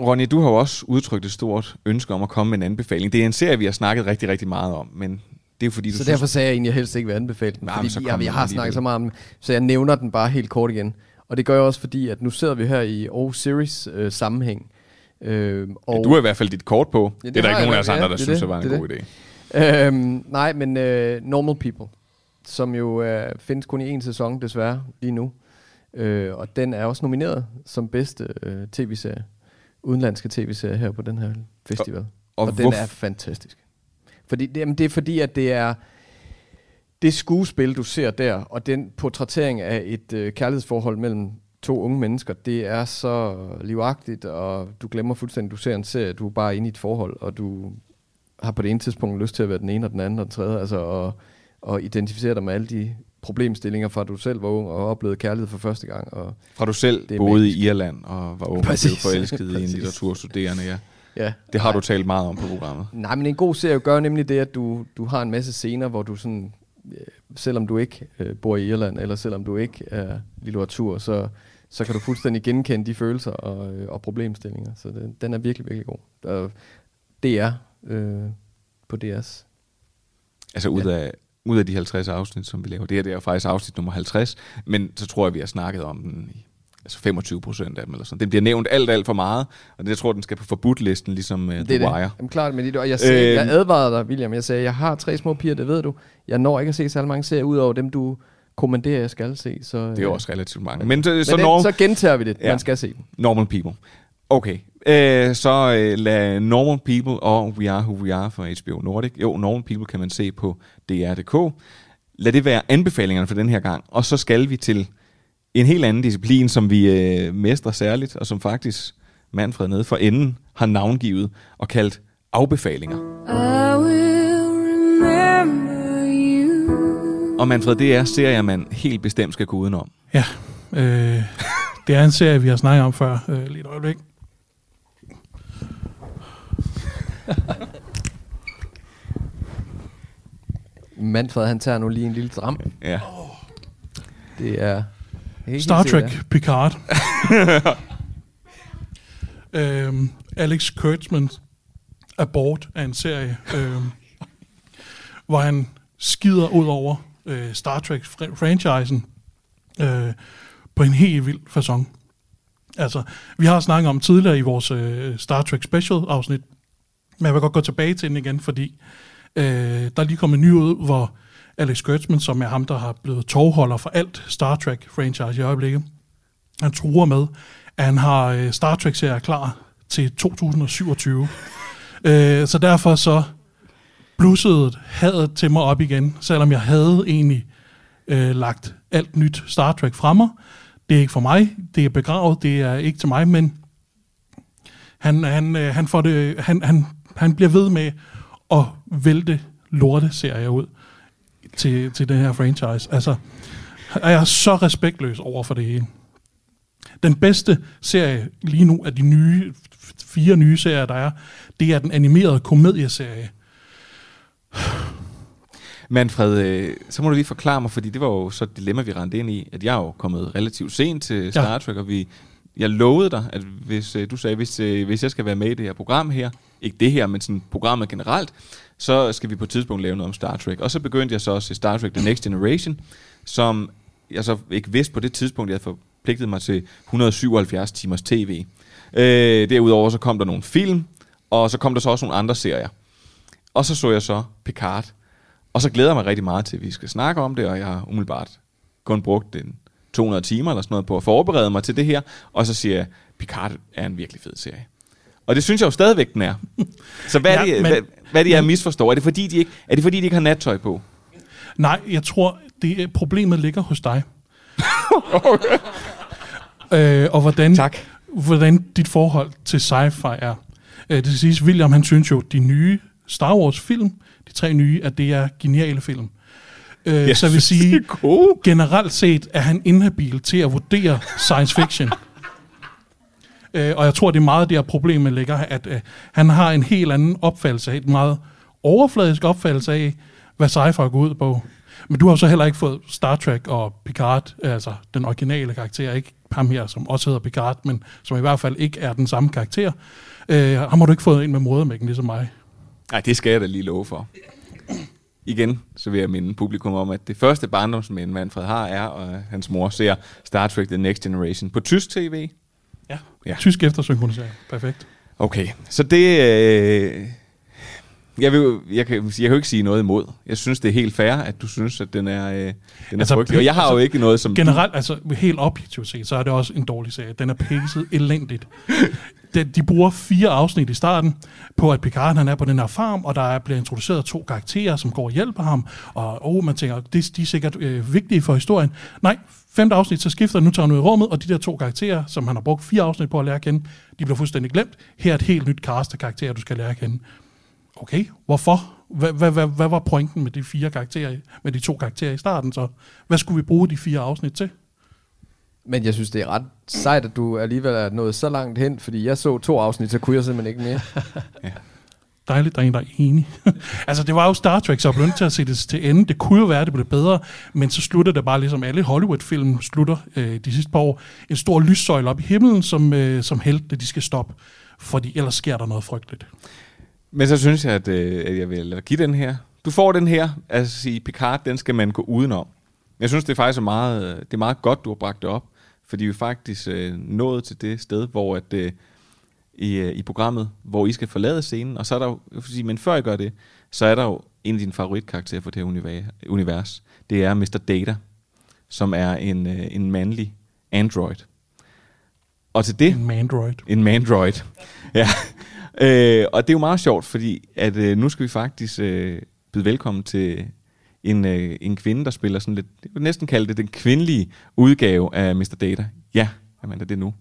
Ronny, du har jo også udtrykt et stort ønske om at komme med en anbefaling. Det er en serie, vi har snakket rigtig, rigtig meget om, men det er fordi, du Så synes... derfor sagde jeg egentlig, jeg helst ikke vil anbefale den. Nej, fordi så jeg, jeg den har snakket så meget om den, så jeg nævner den bare helt kort igen. Og det gør jeg også fordi, at nu sidder vi her i Aarhus Series øh, sammenhæng. Øh, og Ja, du har i hvert fald dit kort på. Ja, det, er der ikke nogen jeg af os andre, ja, der det er synes, det, det var en det god det. idé. Øhm, nej, men øh, Normal People, som jo øh, findes kun i en sæson desværre lige nu. Øh, og den er også nomineret som bedste øh, tv-serie, udenlandske tv-serie her på den her festival. Og- Og, og den er fantastisk. Fordi, det, jamen, det er fordi, at det er det skuespil, du ser der, og den portrættering af et øh, kærlighedsforhold mellem to unge mennesker, det er så livagtigt, og du glemmer fuldstændig, du ser en serie, du er bare inde i et forhold, og du har på det ene tidspunkt lyst til at være den ene og den anden og den tredje, altså og, og identificere dig med alle de problemstillinger fra du selv var ung og oplevede kærlighed for første gang. Og Fra du selv Det er boede magisk. i Irland og var ung og blev forelsket i en litteraturstuderende, ja. Ja. Det har du talt meget om på programmet. Nej, men en god serie gør nemlig det, at du, du har en masse scener, hvor du sådan, øh, selvom du ikke øh, bor i Irland, eller selvom du ikke er litteratur, så, så kan du fuldstændig genkende de følelser og, øh, og problemstillinger. Så den, den er virkelig, virkelig god. Og DR øh, på DR's. Altså ud, af, ud af de 50 afsnit, som vi laver. Det her det er jo faktisk afsnit nummer 50, men så tror jeg, vi har snakket om den i altså 25 procent af dem. Eller sådan. Den bliver nævnt alt, alt for meget, og det, jeg tror, den skal på forbudt-listen, ligesom uh, Det The det. Wire. Jamen, klart, men det, og jeg, sagde, Øh, jeg advarede dig, William. Jeg sagde, jeg har tre små piger, det ved du. Jeg når ikke at se så mange serier, ud over dem, du kommanderer, jeg skal se. Så, Det er øh, også relativt mange. Men, så, men så, den, når, så gentager vi det. Ja. Man skal se. Normal People. Okay, øh, så øh, lad Normal People og We Are Who We Are for HBO Nordic. Jo, Normal People kan man se på DR.dk. Lad det være anbefalingerne for den her gang. Og så skal vi til en helt anden disciplin, som vi øh, mestrer særligt, og som faktisk Manfred nede for enden har navngivet og kaldt afbefalinger. I will remember you. Og Manfred, det er serier, man helt bestemt skal gå udenom. Ja, øh, det er en serie, vi har snakket om før. Øh, lige et øjeblik. Manfred, han tager nu lige en lille dram. Ja. Det er... Star Trek Picard. øhm, Alex Kurtzman Abort er en serie, øhm, hvor han skider ud over øh, Star Trek-franchisen øh, på en helt vild façon. Altså, vi har snakket om tidligere i vores øh, Star Trek Special-afsnit, men jeg vil godt gå tilbage til den igen, fordi øh, der er lige kommet en ny ud, hvor Alex Kurtzman, som er ham, der har blevet tovholder for alt Star Trek-franchise i øjeblikket, han truer med, at han har øh, Star Trek-serier klar til 2027. øh, så derfor så blussede hadet til mig op igen, selvom jeg havde egentlig øh, lagt alt nyt Star Trek fra mig. Det er ikke for mig, det er begravet, det er ikke til mig, men han, han, øh, han, får det, han, han, han bliver ved med at vælte lorte-serier ud til, til den her franchise. Altså, er jeg så respektløs over for det hele. Den bedste serie lige nu af de nye, fire nye serier, der er, det er den animerede komedieserie. Manfred, øh, så må du lige forklare mig, fordi det var jo så et dilemma, vi rendte ind i, at jeg er jo kommet relativt sent til Star Trek, og vi, jeg lovede dig, at hvis øh, du sagde, hvis, øh, hvis jeg skal være med i det her program her, ikke det her, men sådan programmet generelt, så skal vi på et tidspunkt lave noget om Star Trek. Og så begyndte jeg så at se Star Trek The Next Generation, som jeg så ikke vidste på det tidspunkt, jeg havde forpligtet mig til 177 timers tv. Øh, derudover så kom der nogle film, og så kom der så også nogle andre serier. Og så så jeg så Picard. Og så glæder jeg mig rigtig meget til, at vi skal snakke om det, og jeg har umiddelbart kun brugt den 200 timer eller sådan noget på at forberede mig til det her. Og så siger jeg, Picard er en virkelig fed serie. Og det synes jeg jo stadigvæk, den er. Så hvad er Ja, det, men- hvad, hvad er det, jeg misforstår? Er det, fordi, de ikke, er det fordi, de ikke har nattøj på? Nej, jeg tror, det problemet ligger hos dig. øh, og hvordan, tak. hvordan dit forhold til sci-fi er. Øh, det skal siges, William han synes jo, de nye Star Wars film, de tre nye, at det er geniale film. Øh, Jeg så vil sige, er generelt set er han inhabil til at vurdere science fiction. Øh, og jeg tror, det er meget der problemet ligger, at øh, han har en helt anden opfattelse af, et meget overfladisk opfattelse af, hvad sci-fi går ud på. Men du har så heller ikke fået Star Trek og Picard, altså den originale karakter, ikke ham her, som også hedder Picard, men som i hvert fald ikke er den samme karakter. Øh, ham har du ikke fået ind med modermækken, ligesom mig. Nej, det skal jeg da lige love for. Igen, så vil jeg minde publikum om, at det første barndomsmænd, Manfred har, er, og hans mor ser Star Trek The Next Generation på tysk tv. Ja, Ja. tysk eftersynkronisering. Perfekt. Okay, så det... Øh, jeg, vil, jeg, kan, jeg kan jo ikke sige noget imod. Jeg synes, det er helt fair, at du synes, at den er, øh, den er altså, frygtelig. Og jeg har jo ikke noget som... Generelt, altså helt objektivt set, så er det også en dårlig serie. Den er pacet elendigt. De, de bruger fire afsnit i starten på, at Picard han er på den her farm, og der er blevet introduceret to karakterer, som går og hjælper ham. Og oh, man tænker, det, de er sikkert øh, vigtige for historien. Nej, femte afsnit, så skifter nu tager han ud i rummet, og de der to karakterer, som han har brugt fire afsnit på at lære at kende, de bliver fuldstændig glemt. Her er et helt nyt cast af karakterer, du skal lære at kende. Okay, hvorfor? Hvad, hvad, hvad, hvad var pointen med de fire karakterer, med de to karakterer i starten så? Hvad skulle vi bruge de fire afsnit til? Men jeg synes, det er ret sejt, at du alligevel er nået så langt hen, fordi jeg så to afsnit, så kunne jeg simpelthen ikke mere. Dejligt, der er en, der er enig. altså, det var jo Star Trek, så jeg blev nødt til at se det til ende. Det kunne jo være, at det blev bedre, men så slutter det bare ligesom alle Hollywood-film slutter øh, de sidste par år. En stor lyssøjle op i himlen, som, øh, som helte, de skal stoppe. Fordi ellers sker der noget frygteligt. Men så synes jeg, at, øh, at jeg vil give den her. Du får den her, altså sige, Picard, den skal man gå udenom. Jeg synes, det er faktisk meget, øh, det er meget godt, du har bragt det op, fordi vi faktisk øh, nået til det sted, hvor at, øh, i, øh, i programmet, hvor I skal forlade scenen, og så er der jo, jeg sige, men før I gør det, så er der jo en af dine favoritkarakterer for det her univers. Det er Mr. Data, som er en, øh, en mandlig android. Og til det... En mandroid. En mandroid, ja. Øh, og det er jo meget sjovt, fordi at øh, nu skal vi faktisk øh, byde velkommen til en, øh, en kvinde, der spiller sådan lidt, jeg vil næsten kalde det den kvindelige udgave af Mr. Data. Ja, jamen det er nu.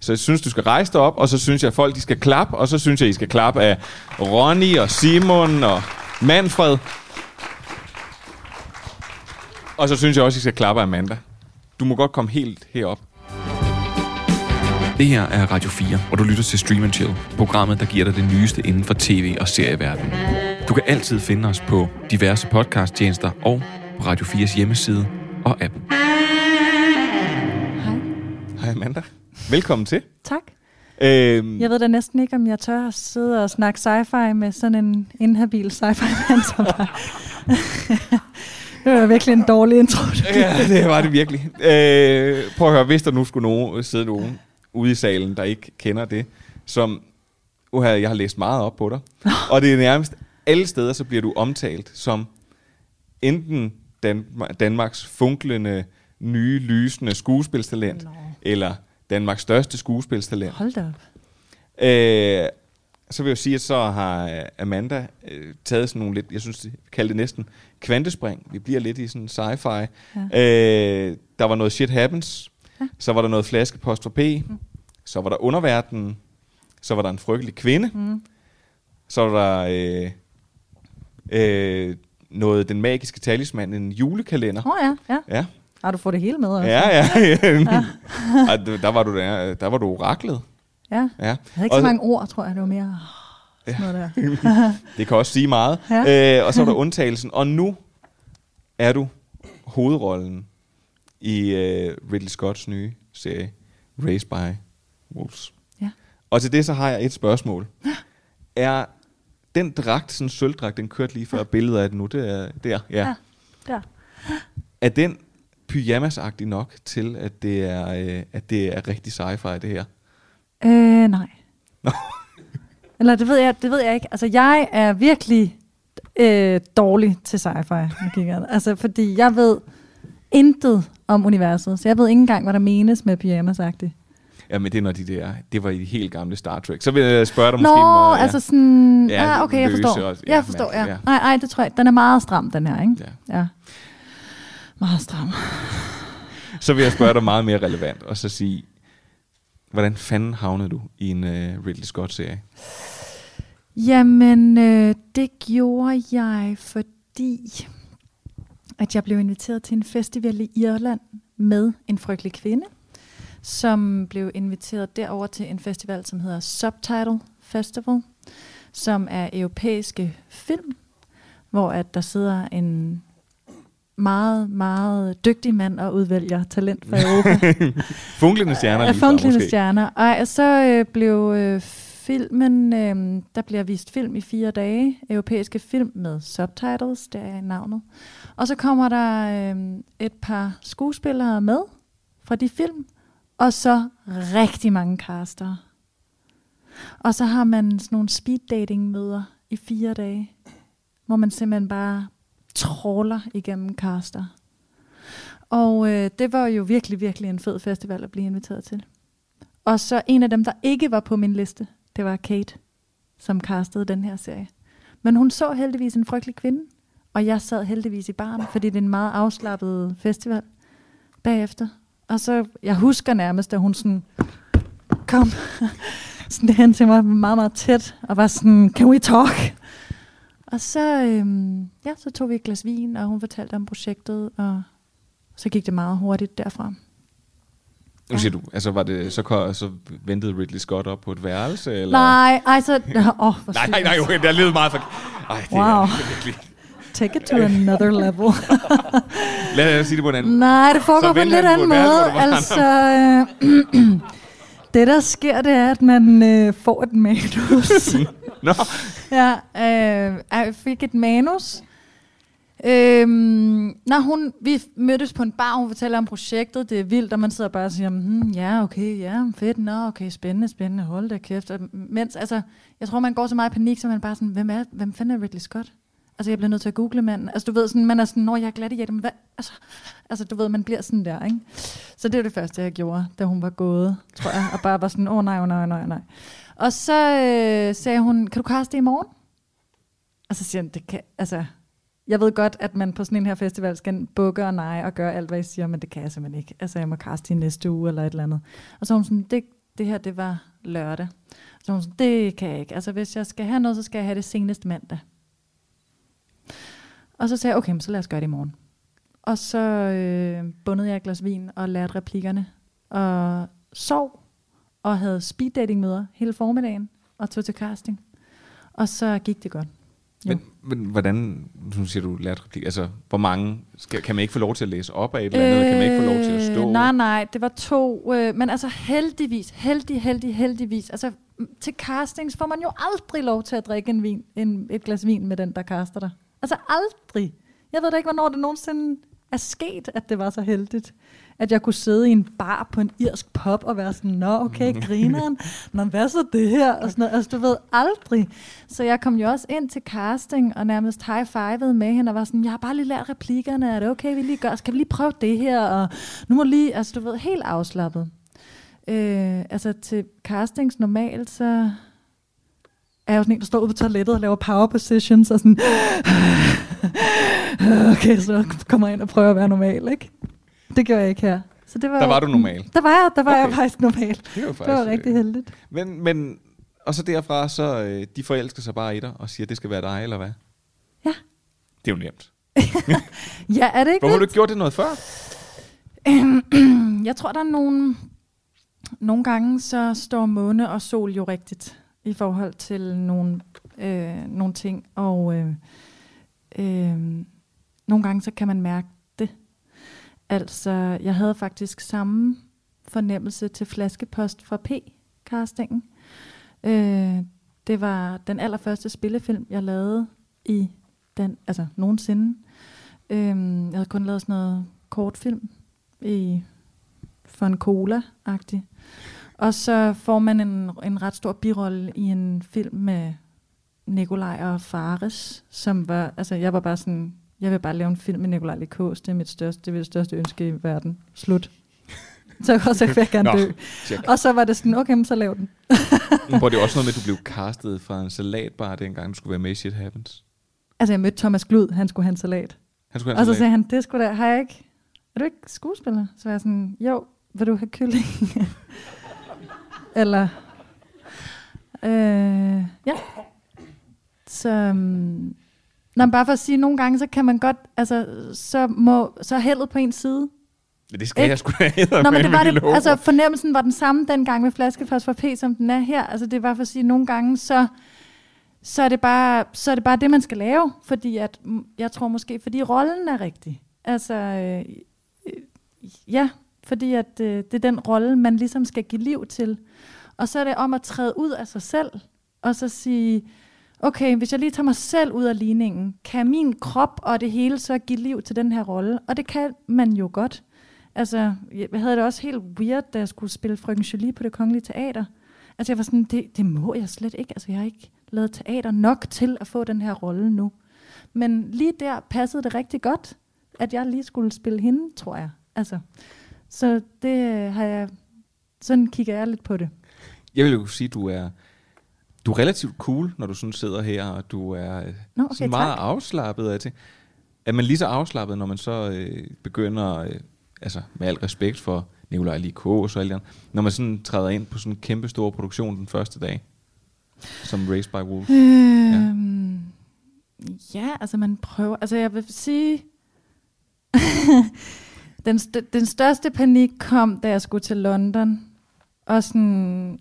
Så jeg synes, du skal rejse dig op, og så synes jeg, at folk de skal klappe, og så synes jeg, I skal klappe af Ronny og Simon og Manfred. Og så synes jeg også, I skal klappe af Amanda. Du må godt komme helt herop. Det her er Radio 4, og du lytter til Stream and Chill, programmet, der giver dig det nyeste inden for tv- og serieverdenen. Du kan altid finde os på diverse podcasttjenester og på Radio 4's hjemmeside og app. Hej. Hej Amanda. Velkommen til. Tak. Øhm, Jeg ved da næsten ikke, om jeg tør at sidde og snakke sci-fi med sådan en inhabil sci-fi mand som dig. det var virkelig en dårlig intro. ja, det var det virkelig. Øh, prøv at høre, hvis der nu skulle nogen, sidde nogen ude i salen, der ikke kender det, som uha, jeg har læst meget op på dig, og det er nærmest alle steder, så bliver du omtalt som enten Dan- Danmarks funklende, nye, lysende skuespilstalent, Nå. eller Danmarks største skuespilstalent. Hold da op. Øh, så vil jeg sige, at så har øh, Amanda øh, taget sådan nogle lidt, jeg synes, de kalder det næsten kvantespring. Vi bliver lidt i sådan sci-fi. Ja. Øh, der var noget Shit Happens. Ja. Så var der noget Flaskepost for P. Mm. Så var der Underverdenen. Så var der en frygtelig kvinde. Mm. Så var der øh, øh, noget Den Magiske Talisman, en julekalender. Åh oh, ja, ja. Ja. Har du fået det hele med også? Ja, ja. ja. Ja. Du- der, var du der, der var du oraklet. Ja. Ja. Jeg havde ikke så mange ord, tror jeg. Det var mere sådan noget der. det kan også sige meget. Ja. Ja. Øh, og så er der undtagelsen. Og nu er du hovedrollen i øh, Ridley Scotts nye serie, Raised by Wolves. Ja. Og til det så har jeg et spørgsmål. Er den dragt, sådan en sølvdragt, den kørte lige før billedet af den nu, det er der, ja. Ja. Der. Er den pyjamasagtig nok til, at det er, øh, at det er rigtig sci-fi, det her? Øh, nej. Eller det ved jeg, det ved jeg ikke. Altså, jeg er virkelig øh, dårlig til sci-fi. Altså, fordi jeg ved intet om universet, så jeg ved ikke engang, hvad der menes med pyjamasagtigt. Ja, men det er når de der, det var i de helt gamle Star Trek. Så vil jeg spørge dig Nå, måske om... øh, ja. altså sådan... Ja, Ja, okay, jeg forstår. også. Ja, jeg forstår, ja. ja. Nej, nej, det tror jeg. Den er meget stram, den her, ikke? Ja. ja. Meget stram. Så vil jeg spørge dig meget mere relevant, og så sige, hvordan fanden havnede du i en uh, Ridley Scott-serie? Jamen, øh, det gjorde jeg, fordi at jeg blev inviteret til en festival i Irland med en frygtelig kvinde, som blev inviteret derover til en festival, som hedder Subtitle Festival, som er europæiske film, hvor at der sidder en meget, meget dygtig mand og udvælger talent fra Europa. Funklende stjerner Ja, funklende stjerner. Og så øh, blev øh, filmen, øh, der bliver vist film i fire dage, europæiske film med subtitles, der er navnet. Og så kommer der øh, et par skuespillere med fra de film, og så rigtig mange kaster. Og så har man sådan nogle speed dating møder i fire dage, hvor man simpelthen bare tråler igennem caster. Og øh, det var jo virkelig, virkelig en fed festival at blive inviteret til. Og så en af dem, der ikke var på min liste, det var Kate, som castede den her serie. Men hun så heldigvis en frygtelig kvinde, og jeg sad heldigvis i baren, fordi det er en meget afslappet festival bagefter. Og så, jeg husker nærmest, at hun sådan kom sådan hen til mig meget, meget tæt, og var sådan, can we talk? Og så, øhm, ja, så tog vi et glas vin, og hun fortalte om projektet, og så gik det meget hurtigt derfra. Nu siger du, altså var det, så, så ventede Ridley Scott op på et værelse? Eller? Nej, ej, så... Åh, oh, hvor nej, nej, nej, okay, der lyder meget for... Ej, det Wow. er virkelig... Take it to another level. Lad os sige det på en anden Nej, det foregår på en lidt anden måde. Altså, øh, det der sker, det er, at man øh, får et manus. Nå. Ja, øh, jeg fik et manus. Øhm, når hun, vi mødtes på en bar, hun fortæller om projektet, det er vildt, og man sidder bare og siger, hmm, ja, okay, ja, fedt, nå, okay, spændende, spændende, hold da kæft. Og mens, altså, jeg tror, man går så meget i panik, så man bare sådan, hvem, er, hvem fanden er Ridley Scott? Altså, jeg bliver nødt til at google manden. Altså, du ved, sådan, man er sådan, når jeg er glat i hjertet, men hvad? Altså, altså, du ved, man bliver sådan der, ikke? Så det var det første, jeg gjorde, da hun var gået, tror jeg, og bare var sådan, åh oh, nej, oh, nej, nej, nej. Og så øh, sagde hun, kan du kaste det i morgen? Og så siger han, det kan, altså, jeg ved godt, at man på sådan en her festival skal bukke og nej og gøre alt, hvad I siger, men det kan jeg simpelthen ikke. Altså, jeg må kaste i næste uge eller et eller andet. Og så var hun sådan, det, det her, det var lørdag. Så var hun sådan, det kan jeg ikke. Altså, hvis jeg skal have noget, så skal jeg have det seneste mandag. Og så sagde jeg, okay, men så lad os gøre det i morgen. Og så øh, bundede jeg et glas vin og lærte replikkerne. Og sov og havde speed dating møder hele formiddagen og tog til casting. Og så gik det godt. Jo. Men, men hvordan, nu siger du lært replik, altså hvor mange, skal, kan man ikke få lov til at læse op af et eller andet, kan man ikke få lov til at stå? Øh, Nej, nej, det var to. Øh, men altså heldigvis, heldig, heldig, heldigvis. Altså til castings får man jo aldrig lov til at drikke en vin, en, et glas vin med den, der kaster dig. Altså aldrig. Jeg ved da ikke, hvornår det nogensinde er sket, at det var så heldigt. at jeg kunne sidde i en bar på en irsk pub og være sådan, nå okay, grineren, nå hvad så det her, og sådan noget. Altså du ved, aldrig. Så jeg kom jo også ind til casting og nærmest high-fivede med hende og var sådan, jeg har bare lige lært replikkerne, er det okay, vi lige gør, skal vi lige prøve det her, og nu må lige, altså du ved, helt afslappet. Øh, altså til castings normalt, så er jeg jo sådan en, der står ude på toilettet og laver power positions, og sådan, okay, så kommer jeg ind og prøver at være normal, ikke? Det gjorde jeg ikke her. Så det var, Der var du normal? Der var jeg, der var okay. jeg faktisk normal. Det var, det var faktisk, rigtig øh, heldigt. Men, men, og så derfra, så øh, de forelsker sig bare i dig og siger, det skal være dig, eller hvad? Ja. Det er jo nemt. Ja, er det ikke Hvorfor har du ikke gjort det noget før? jeg tror, der er nogle, nogle gange, så står måne og sol jo rigtigt i forhold til nogle, øh, nogle ting. Og øh, øh, nogle gange, så kan man mærke det. Altså, jeg havde faktisk samme fornemmelse til flaskepost fra P-castingen. Øh, det var den allerførste spillefilm, jeg lavede i den, altså nogensinde. Øh, jeg havde kun lavet sådan noget kortfilm i for en cola-agtig. Og så får man en, en ret stor birolle i en film med Nikolaj og Fares, som var, altså jeg var bare sådan, jeg vil bare lave en film med Nikolaj Likos, det er mit største, det er mit største ønske i verden. Slut. Så, og så vil jeg gerne Nå, dø. check. Og så var det sådan, okay, men så lav den. Hvor det også noget med, at du blev castet fra en salatbar, dengang du skulle være med i Shit Happens. Altså jeg mødte Thomas Glud, han skulle have en salat. Han skulle have og så sagde han, det skulle da, har jeg ikke, er du ikke skuespiller? Så var jeg sådan, jo, vil du have kylling? Eller, øh, ja. Så, um, Nå, bare for at sige, nogle gange, så kan man godt, altså, så må, så er heldet på en side. Det skal Ikke? jeg sgu da Nå, men det var det, logo. altså fornemmelsen var den samme dengang med flaskepost for P, som den er her. Altså det var for at sige, nogle gange, så, så, er det bare, så er det bare det, man skal lave. Fordi at, mm, jeg tror måske, fordi rollen er rigtig. Altså, øh, øh, ja, fordi at øh, det er den rolle, man ligesom skal give liv til. Og så er det om at træde ud af sig selv, og så sige, okay, hvis jeg lige tager mig selv ud af ligningen, kan min krop og det hele så give liv til den her rolle? Og det kan man jo godt. Altså, jeg havde det også helt weird, da jeg skulle spille Frøken Julie på det kongelige teater. Altså, jeg var sådan, det, det må jeg slet ikke. Altså, jeg har ikke lavet teater nok til at få den her rolle nu. Men lige der passede det rigtig godt, at jeg lige skulle spille hende, tror jeg. Altså, så det øh, har jeg, sådan kigger jeg lidt på det. Jeg vil jo sige, du er, du er relativt cool, når du sådan sidder her, og du er øh, Nå, okay, sådan meget tak. afslappet. Og jeg tænker, er man lige så afslappet, når man så øh, begynder, øh, altså med al respekt for Nikolaj Likos og alle de andre, når man sådan træder ind på sådan en kæmpe stor produktion den første dag, som Raised by Wolf? Øhm, ja. ja, altså man prøver, altså jeg vil sige, den, st- den største panik kom, da jeg skulle til London, og sådan,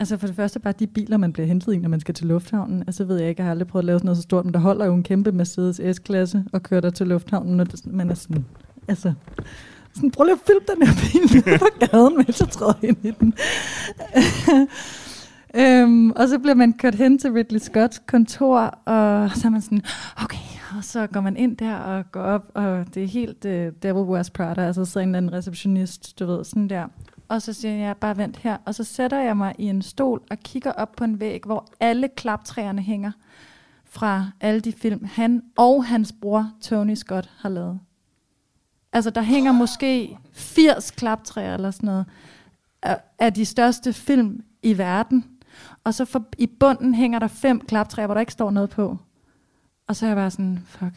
altså for det første bare de biler, man bliver hentet i, når man skal til lufthavnen. Altså ved jeg ikke, jeg har aldrig prøvet at lave sådan noget så stort, men der holder jo en kæmpe Mercedes S-klasse og kører der til lufthavnen, når man er sådan, altså, sådan, prøv lige at filme den her bil på gaden, mens jeg træder ind i den. øhm, og så bliver man kørt hen til Ridley Scotts kontor, og så er man sådan, okay, og så går man ind der og går op, og det er helt øh, uh, Devil Wears Prada, altså så en eller anden receptionist, du ved, sådan der. Og så siger jeg, bare vent her, og så sætter jeg mig i en stol og kigger op på en væg, hvor alle klaptræerne hænger fra alle de film, han og hans bror Tony Scott har lavet. Altså, der hænger måske 80 klaptræer eller sådan noget øh, af de største film i verden. Og så for, i bunden hænger der fem klaptræer, hvor der ikke står noget på. Og så er jeg bare sådan, fuck,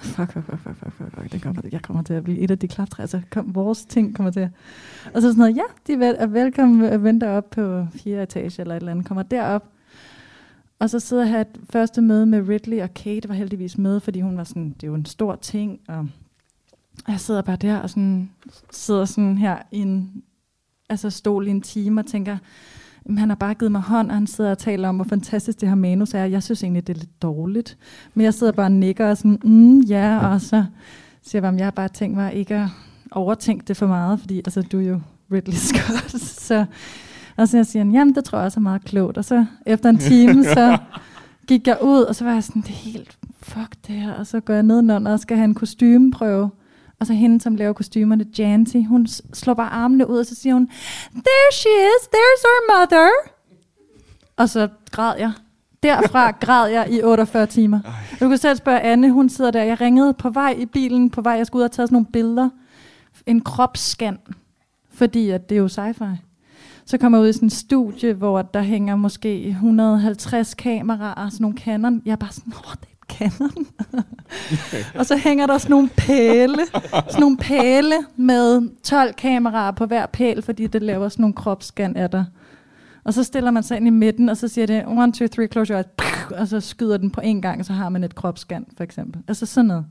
fuck, fuck, fuck, fuck, fuck, fuck, fuck. Det kommer, jeg kommer til at blive et af de klaptræer, Altså, kom, vores ting kommer til at... Og så sådan noget, ja, de er, vel, er velkommen at vente op på fire etage eller et eller andet, kommer derop. Og så sidder jeg her et første møde med Ridley, og Kate var heldigvis med, fordi hun var sådan, det er jo en stor ting, og jeg sidder bare der og sådan, sidder sådan her i en altså stol i en time og tænker, "Jamen, han har bare givet mig hånd, og han sidder og taler om, hvor fantastisk det her manus er. Jeg synes egentlig, det er lidt dårligt. Men jeg sidder bare og nikker og sådan, mm, ja, og så siger jeg "Men jeg har bare tænkt mig ikke at overtænke det for meget, fordi altså, du er jo Ridley Scott. så, og så siger han, jamen det tror jeg også er meget klogt. Og så efter en time, så gik jeg ud, og så var jeg sådan, det er helt, fuck det her. Og så går jeg nedenunder og skal have en kostymeprøve. Og så hende, som laver kostymerne, Janty, hun slår bare armene ud, og så siger hun, There she is, there's our mother. Og så græd jeg. Derfra græd jeg i 48 timer. Du kan selv spørge Anne, hun sidder der. Jeg ringede på vej i bilen, på vej, jeg skulle ud og tage sådan nogle billeder. En kropsscan, fordi at det er jo sci-fi. Så kommer jeg ud i sådan et studie, hvor der hænger måske 150 kameraer, sådan nogle Canon. Jeg er bare sådan, åh, det er Canon. og så hænger der sådan nogle pæle, sådan nogle pæle med 12 kameraer på hver pæl, fordi det laver sådan nogle kropsscan af dig. Og så stiller man sig ind i midten, og så siger det, one, two, three, close your eyes, og så skyder den på en gang, og så har man et kropsscan, for eksempel. Altså sådan noget.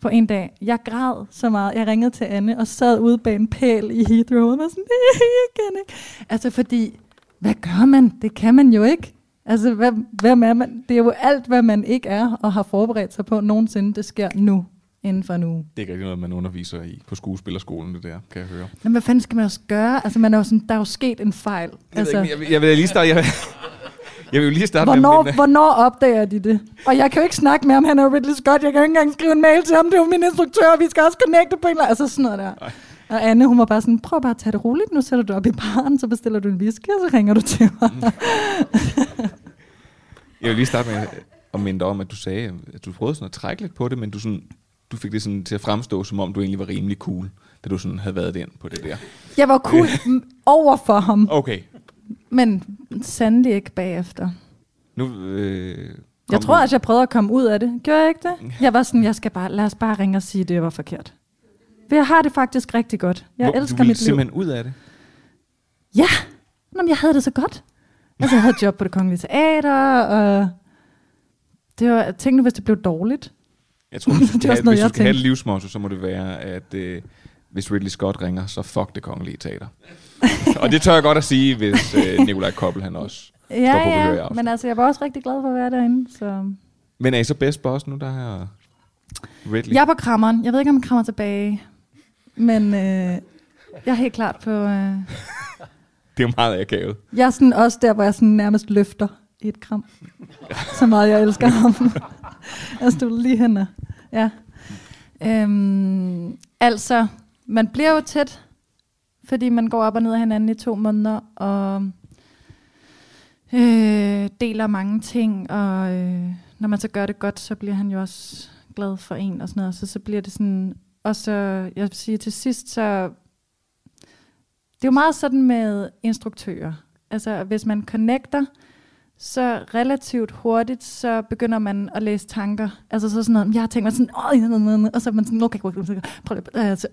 På en dag. Jeg græd så meget. Jeg ringede til Anne og sad ude bag en pæl i Heathrow, og var sådan, jeg kan ikke. Altså fordi, hvad gør man? Det kan man jo ikke. Altså, hvad, hvem er man? Det er jo alt, hvad man ikke er, og har forberedt sig på nogensinde. Det sker nu, inden for nu. Det er ikke rigtig noget, man underviser i på skuespillerskolen, det der, kan jeg høre. Men hvad fanden skal man også gøre? Altså, man er jo sådan, der er jo sket en fejl. Jeg, altså, jeg, vil- jeg vil lige starte... Jeg, jeg vil jo lige starte Hvornår, med... hvornår opdager de det? Og jeg kan jo ikke snakke med ham, han er jo Ridley Scott. Jeg kan jo ikke engang skrive en mail til ham, det er jo min instruktør, vi skal også connecte på en eller anden... Altså sådan noget der. Og Anne, hun var bare sådan, prøv bare at tage det roligt, nu sætter du op i baren, så bestiller du en whisky, og så ringer du til mig. Jeg vil lige starte med at minde dig om, at du sagde, at du prøvede sådan at trække lidt på det, men du, sådan, du fik det sådan til at fremstå, som om du egentlig var rimelig cool, da du sådan havde været ind på det der. Jeg var cool over for ham, Okay. men sandelig ikke bagefter. Nu, øh, Jeg tror, at jeg prøvede at komme ud af det. Gjorde jeg ikke det? Jeg var sådan, jeg skal bare, lad os bare ringe og sige, at det var forkert. Jeg har det faktisk rigtig godt. Jeg Hvor- elsker mit liv. simpelthen ud af det? Ja, Nå, men jeg havde det så godt. Altså, jeg havde job på det kongelige teater, og det var, jeg tænkte, hvis det blev dårligt. Jeg tror, hvis du skal, have, noget, hvis du skal have et livsmotto, så må det være, at øh, hvis Ridley Scott ringer, så fuck det kongelige teater. og det tør jeg godt at sige, hvis øh, Nikolaj Koppel han også står på Ja, ja, men altså, jeg var også rigtig glad for at være derinde. Så. Men er I så bedst boss nu, der her Ridley? Jeg er på krammeren. Jeg ved ikke, om jeg krammer tilbage. Men øh, jeg er helt klart på... Øh, Det er meget akavet. jeg er sådan også der, hvor jeg sådan nærmest løfter i et kram. Så meget, jeg elsker ham. jeg stod lige henne. Ja. Øhm, altså, man bliver jo tæt, fordi man går op og ned af hinanden i to måneder, og øh, deler mange ting, og øh, når man så gør det godt, så bliver han jo også glad for en og sådan noget, så så bliver det sådan, og så, jeg vil sige til sidst, så det er jo meget sådan med instruktører. Altså, hvis man connecter, så relativt hurtigt, så begynder man at læse tanker. Altså så sådan noget, jeg har tænkt mig sådan, Åh, og så er man sådan, okay, okay, prøv lige, så-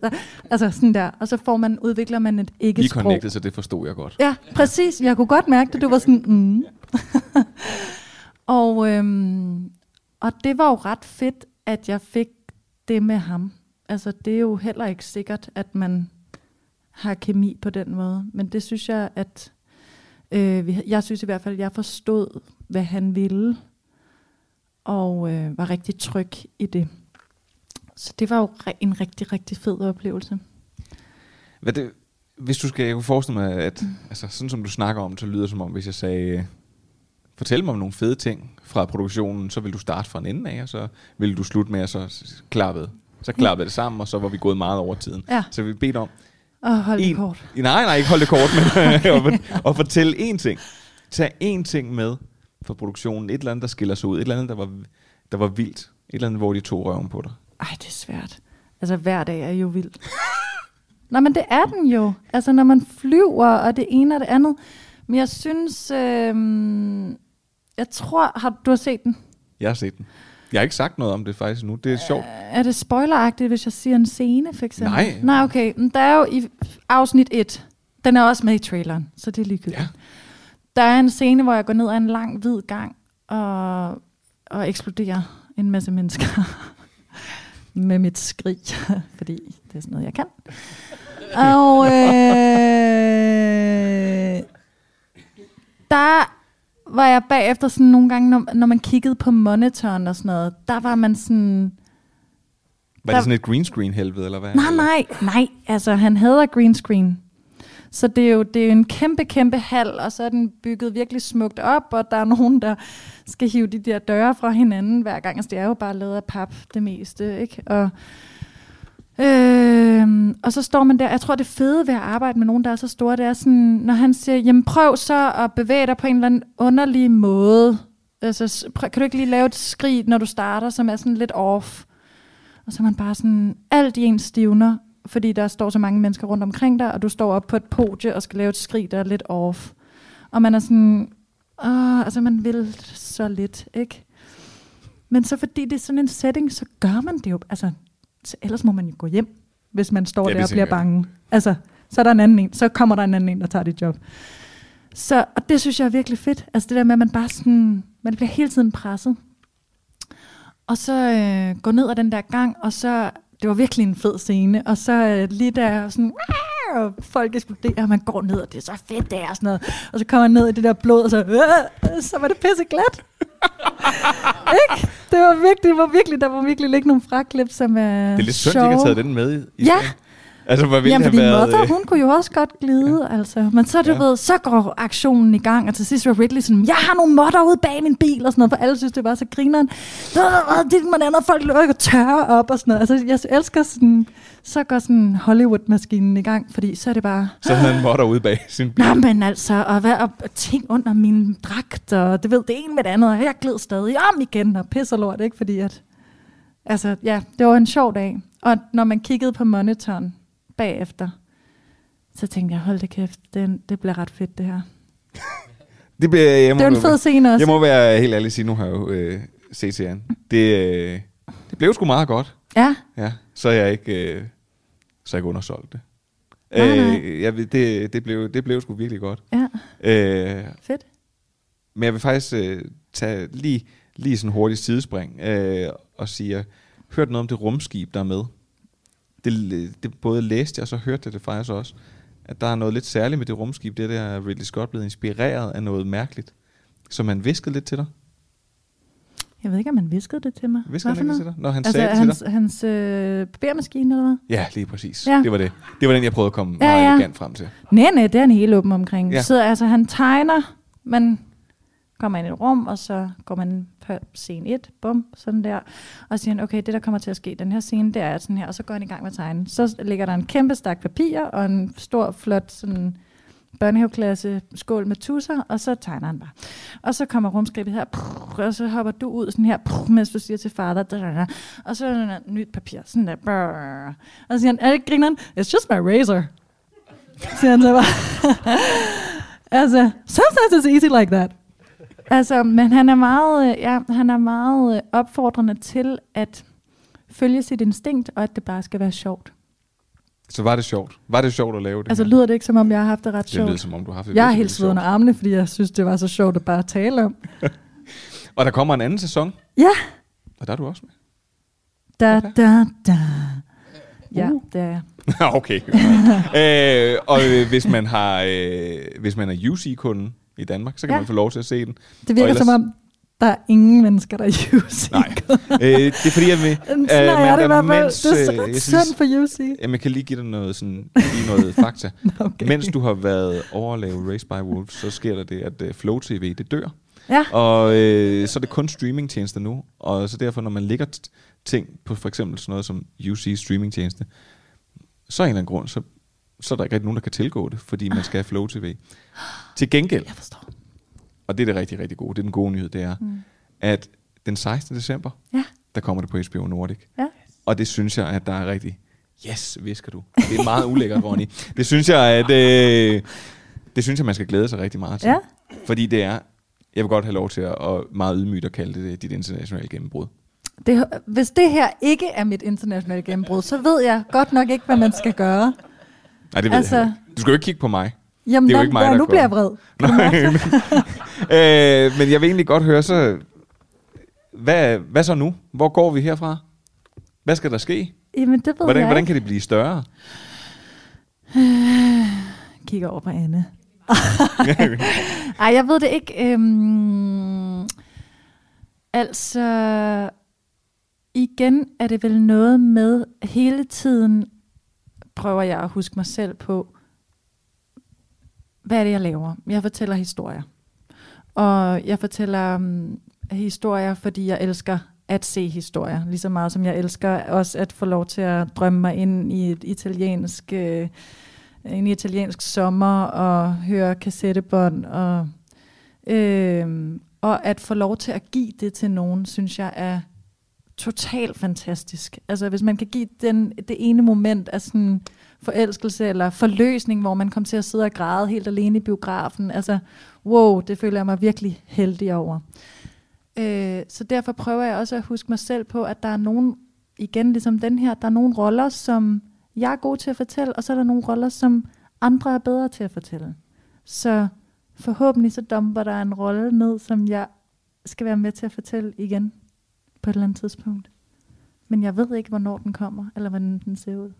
altså sådan der. Og så får man, udvikler man et Vi er ikke-sprog. connected, så det forstod jeg godt. Ja, præcis. Jeg kunne godt mærke det. Du var sådan, mm. og, øhm, og det var jo ret fedt, at jeg fik det med ham. Altså, det er jo heller ikke sikkert, at man har kemi på den måde. Men det synes jeg, at øh, jeg synes i hvert fald, at jeg forstod, hvad han ville, og øh, var rigtig tryg i det. Så det var jo en rigtig, rigtig fed oplevelse. Hvad det, hvis du skal, jeg kunne forestille mig, at altså, sådan som du snakker om, så lyder det som om, hvis jeg sagde, fortæl mig om nogle fede ting fra produktionen, så vil du starte fra en ende af, og så vil du slutte med at så klappede. Så klappede det sammen, og så var vi gået meget over tiden. Ja. Så vi bedt om, Og hold det En- kort. nej, nej, ikke holde det kort, men at, at fortælle én ting. Tag én ting med fra produktionen. Et eller andet, der skiller sig ud. Et eller andet, der var, der var vildt. Et eller andet, hvor de tog røven på dig. Ej, det er svært. Altså, hver dag er jo vild. Nå, men det er den jo. Altså, når man flyver, og det ene og det andet. Men jeg synes, øh, jeg tror, har du har set den? Jeg har set den. Jeg har ikke sagt noget om det faktisk nu. Det er sjovt. Er det spoileragtigt, hvis jeg siger en scene, for eksempel? Nej. Nej, okay. Men der er jo i afsnit 1, den er også med i traileren, så det er ligegyldigt. Ja. Der er en scene, hvor jeg går ned ad en lang, hvid gang og, og eksploderer en masse mennesker med mit skrig, fordi det er sådan noget, jeg kan. Og øh, der var jeg bagefter sådan nogle gange, når, når man kiggede på monitoren og sådan noget, der var man sådan... Var der- det sådan et green screen helvede, eller hvad? Nej, nej, nej. Altså, han hader green screen. Så det er jo det er jo en kæmpe, kæmpe hal, og så er den bygget virkelig smukt op, og der er nogen, der skal hive de der døre fra hinanden hver gang. Altså, det er jo bare lavet af pap, det meste, ikke? Og Øh, og så står man der, jeg tror det fede ved at arbejde med nogen, der er så store, det er sådan, når han siger, jamen prøv så at bevæge dig på en eller anden underlig måde. Altså, prøv, kan du ikke lige lave et skrig, når du starter, som er sådan lidt off? Og så er man bare sådan, alt i en stivner, fordi der står så mange mennesker rundt omkring dig, og du står op på et podie og skal lave et skrig, der er lidt off. Og man er sådan, åh, altså man vil så lidt, ikke? Men så fordi det er sådan en setting, så gør man det jo. Altså, så ellers må man jo gå hjem, hvis man står Ja, det der og bliver bange. Altså, så er der en anden en, så kommer der en anden en, der tager dit job. Så, og det synes jeg er virkelig fedt. Altså det der med, at man bare sådan, man bliver hele tiden presset. Og så øh, gå ned ad den der gang, og så, det var virkelig en fed scene, og så øh, lige der sådan, og folk eksploderer, og man går ned, og det er så fedt der, og sådan noget. Og så kommer man ned i det der blod, og så, øh, så var det pisse glat. ikke? Det var virkelig, var virkelig, der var virkelig ligge nogle fraklip, som er Det er lidt synd, de ikke har taget den med i Ja. Altså, hvor ville Jamen, have været... Mother, øh, hun kunne jo også godt glide, ja. altså. Men så, du Ja. ved, så går aktionen i gang, og til sidst var Ridley sådan, jeg har nogle modder ude bag min bil, og sådan noget, for alle synes, det var så grineren. Det man andet, folk løber og tørre op, og sådan noget. Altså, jeg elsker sådan, så går sådan Hollywood-maskinen i gang, fordi så er det bare, Så havde han modder ude bag sin bil. Nå, men altså, og, hvad, og ting under min dragt, og det ved det ene med det andet, og jeg gled stadig om igen, og pisser lort, ikke? Fordi at, altså, ja, det var en sjov dag. Og når man kiggede på monitoren bagefter, så tænkte jeg, hold det kæft, det, det bliver ret fedt, det her. Det, bliver, jeg må, Det er en fed scene også. Jeg må være helt ærlig sige, nu har jeg jo øh, set serien. Det, øh, det blev sgu meget godt. Ja. Ja, så er jeg ikke, øh, så er jeg ikke undersolgt det. Nej, nej. Øh, jeg det, det, blev, det blev sgu virkelig godt. Ja. Øh, Fedt. Men jeg vil faktisk øh, tage lige, lige sådan en hurtig sidespring øh, og sige, jeg hørte noget om det rumskib, der er med. Det, det både læste jeg, og så hørte jeg det faktisk også. At der er noget lidt særligt med det rumskib. Det der er Ridley Scott blevet inspireret af noget mærkeligt. Som han viskede lidt til dig. Jeg ved ikke, om han viskede det til mig. Viskede Hvad han ikke til dig? Når han altså, sagde det til hans, hans øh, barbermaskine, eller hvad? Ja, lige præcis. Ja. Det var det. Det var den, jeg prøvede at komme Ja, meget ja. elegant frem til. Nej, nej, det er han helt åben omkring. Ja. Så altså, han tegner, man kommer ind i et rum, og så går man på scene 1, bum, sådan der, og siger okay, det der kommer til at ske den her scene, det er sådan her, og så går han i gang med at tegne. Så ligger der en kæmpe stak papir, og en stor, flot sådan børnehaveklasse skål med tusser, og så tegner han bare. Og så kommer rumskabet her, prrr, og så hopper du ud sådan her, prrr, mens du siger til far, da, da, da, og så er der nyt papir, sådan der, brrr. og så siger han, er det grineren? It's just my razor. Siger han så bare. altså, sometimes it's easy like that. Altså, men han er meget, øh, ja, han er meget øh, opfordrende til at følge sit instinkt, og at det bare skal være sjovt. Så var det sjovt. Var det sjovt at lave det Altså, her? lyder det ikke, som om jeg har haft det ret Det sjovt? lyder, som om du har haft det Jeg virkelig, helt under armene, fordi jeg synes, det var så sjovt at bare tale om. Og der kommer en anden sæson, Ja, og der er du også med. da, da, da. Ja, Uh. det er jeg. okay. øh, og øh, hvis man har, øh, hvis man er UC-kunden i Danmark, så kan Ja. man få lov til at se den. Det virker Og som om, der er ingen mennesker, der er UC. Nej. øh, det er fordi, jeg vil... Sådan er det i hvert fald. Det er så øh, ret synd for UC. Jamen, jeg kan lige give dig noget, sådan, lige noget fakta. Okay. Mens du har været over at lave Race by Wolves, så sker der det, at uh, Flow TV, det dør. Ja. Og øh, så er det kun streamingtjenester nu, og så derfor, når man lægger t- ting på for eksempel sådan noget som UC streamingtjeneste, så af en eller anden grund, så, så er der ikke rigtig nogen, der kan tilgå det, fordi man skal have Flow TV. Til gengæld, Jeg forstår. og det er det rigtig, rigtig gode, det er den gode nyhed, det er, mm. at den 16. december, Ja. der kommer det på HBO Nordic. Ja. Og det synes jeg, at der er rigtig... Yes, visker du. Det er meget ulækkert, Ronny. Det synes jeg, at... Øh, det synes jeg, man skal glæde sig rigtig meget til. Ja. Fordi det er... Jeg vil godt have lov til at, at meget ydmygt at kalde det dit internationale gennembrud. Det, hvis det her ikke er mit internationale gennembrud, så ved jeg godt nok ikke, hvad man skal gøre. Nej, det ved Altså- jeg. Du skal jo ikke kigge på mig. Jamen, det er jo ikke mig, der- der nu går. bliver jeg vred. Nej, men, øh, men jeg vil egentlig godt høre, så... Hvad, hvad så nu? Hvor går vi herfra? Hvad skal der ske? Jamen, det ved Hvordan, jeg hvordan kan det blive større? Kigger over på Anne. Ej, jeg ved det ikke. Øhm, altså, igen er det vel noget med, hele tiden prøver jeg at huske mig selv på, hvad er det, jeg laver? Jeg fortæller historier. Og jeg fortæller um, historier, fordi jeg elsker at se historier, lige så meget som jeg elsker også at få lov til at drømme mig ind i et italiensk, øh, en italiensk sommer og høre kassettebånd og, øh, og at få lov til at give det til nogen, synes jeg er totalt fantastisk. Altså hvis man kan give den, det ene moment af sådan forelskelse eller forløsning, hvor man kommer til at sidde og græde helt alene i biografen. Altså, wow, det føler jeg mig virkelig heldig over. Øh, så derfor prøver jeg også at huske mig selv på, at der er nogen, igen ligesom den her, der er nogle roller, som jeg er god til at fortælle, og så er der nogle roller, som andre er bedre til at fortælle. Så forhåbentlig så dumper der en rolle ned, som jeg skal være med til at fortælle igen på et eller andet tidspunkt. Men jeg ved ikke, hvornår den kommer, eller hvordan den ser ud.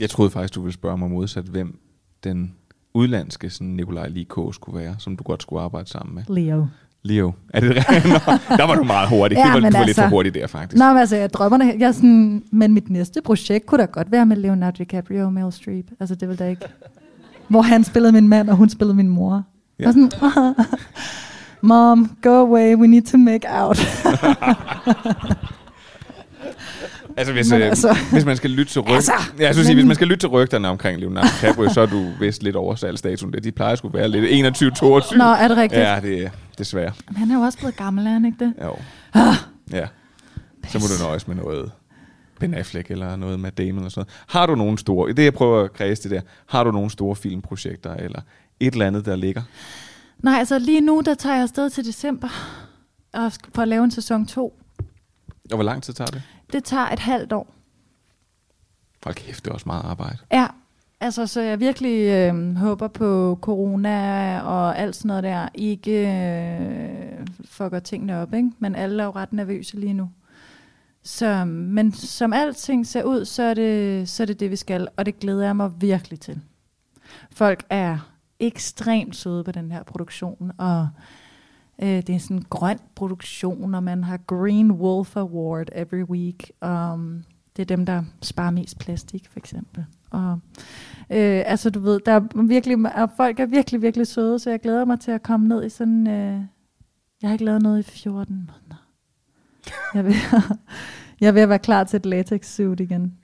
Jeg troede faktisk, du ville spørge mig modsat, hvem den udlandske sådan Nikolaj Likå skulle være, som du godt skulle arbejde sammen med. Leo. Leo. Er det rigtigt? Nå, der var du meget hurtig. Ja, det var, du var altså, lidt for hurtig der, faktisk. Nå, men altså, jeg drømmer jeg sådan, men mit næste projekt kunne da godt være med Leonardo DiCaprio og Meryl Streep. Altså, det vil da ikke... Hvor han spillede min mand, og hun spillede min mor. Ja. Og sådan, Mom, go away, we need to make out. Altså hvis, øh, altså, hvis man skal lytte til ryg... altså, ja, jeg synes, men... hvis man skal lytte til rygterne omkring Leonardo DiCaprio, så er du vist lidt statuen. De plejer skulle være lidt 21-22. Nå, er det rigtigt? Ja, det er desværre. Men han er jo også blevet gammel, er han ikke det? Jo. Ah. Ja. Så må du nøjes med noget Ben Affleck eller noget med Damon eller sådan noget. Har du nogle store... Det jeg prøver at kredse det der. Har du nogle store filmprojekter eller et eller andet, der ligger? Nej, altså lige nu, der tager jeg afsted til december og for at lave en sæson 2. Og hvor lang tid tager det? Det tager et halvt år. Hold kæft, det er også meget arbejde. Ja, altså så jeg virkelig øh, håber på corona og alt sådan noget der ikke øh, fucker tingene op, ikke? Men alle er jo ret nervøse lige nu. Så, men som alting ser ud, så er, det, så er det det, vi skal, og det glæder jeg mig virkelig til. Folk er ekstremt søde på den her produktion, og Øh, det er sådan en grøn produktion, og man har Green Wolf Award every week. Um, det er dem, der sparer mest plastik, for eksempel. Og, øh, altså du ved, der er virkelig, og folk er virkelig, virkelig søde, så jeg glæder mig til at komme ned i sådan, øh, jeg har ikke lavet noget i 14 måneder. Jeg vil, jeg vil være klar til et latex suit igen.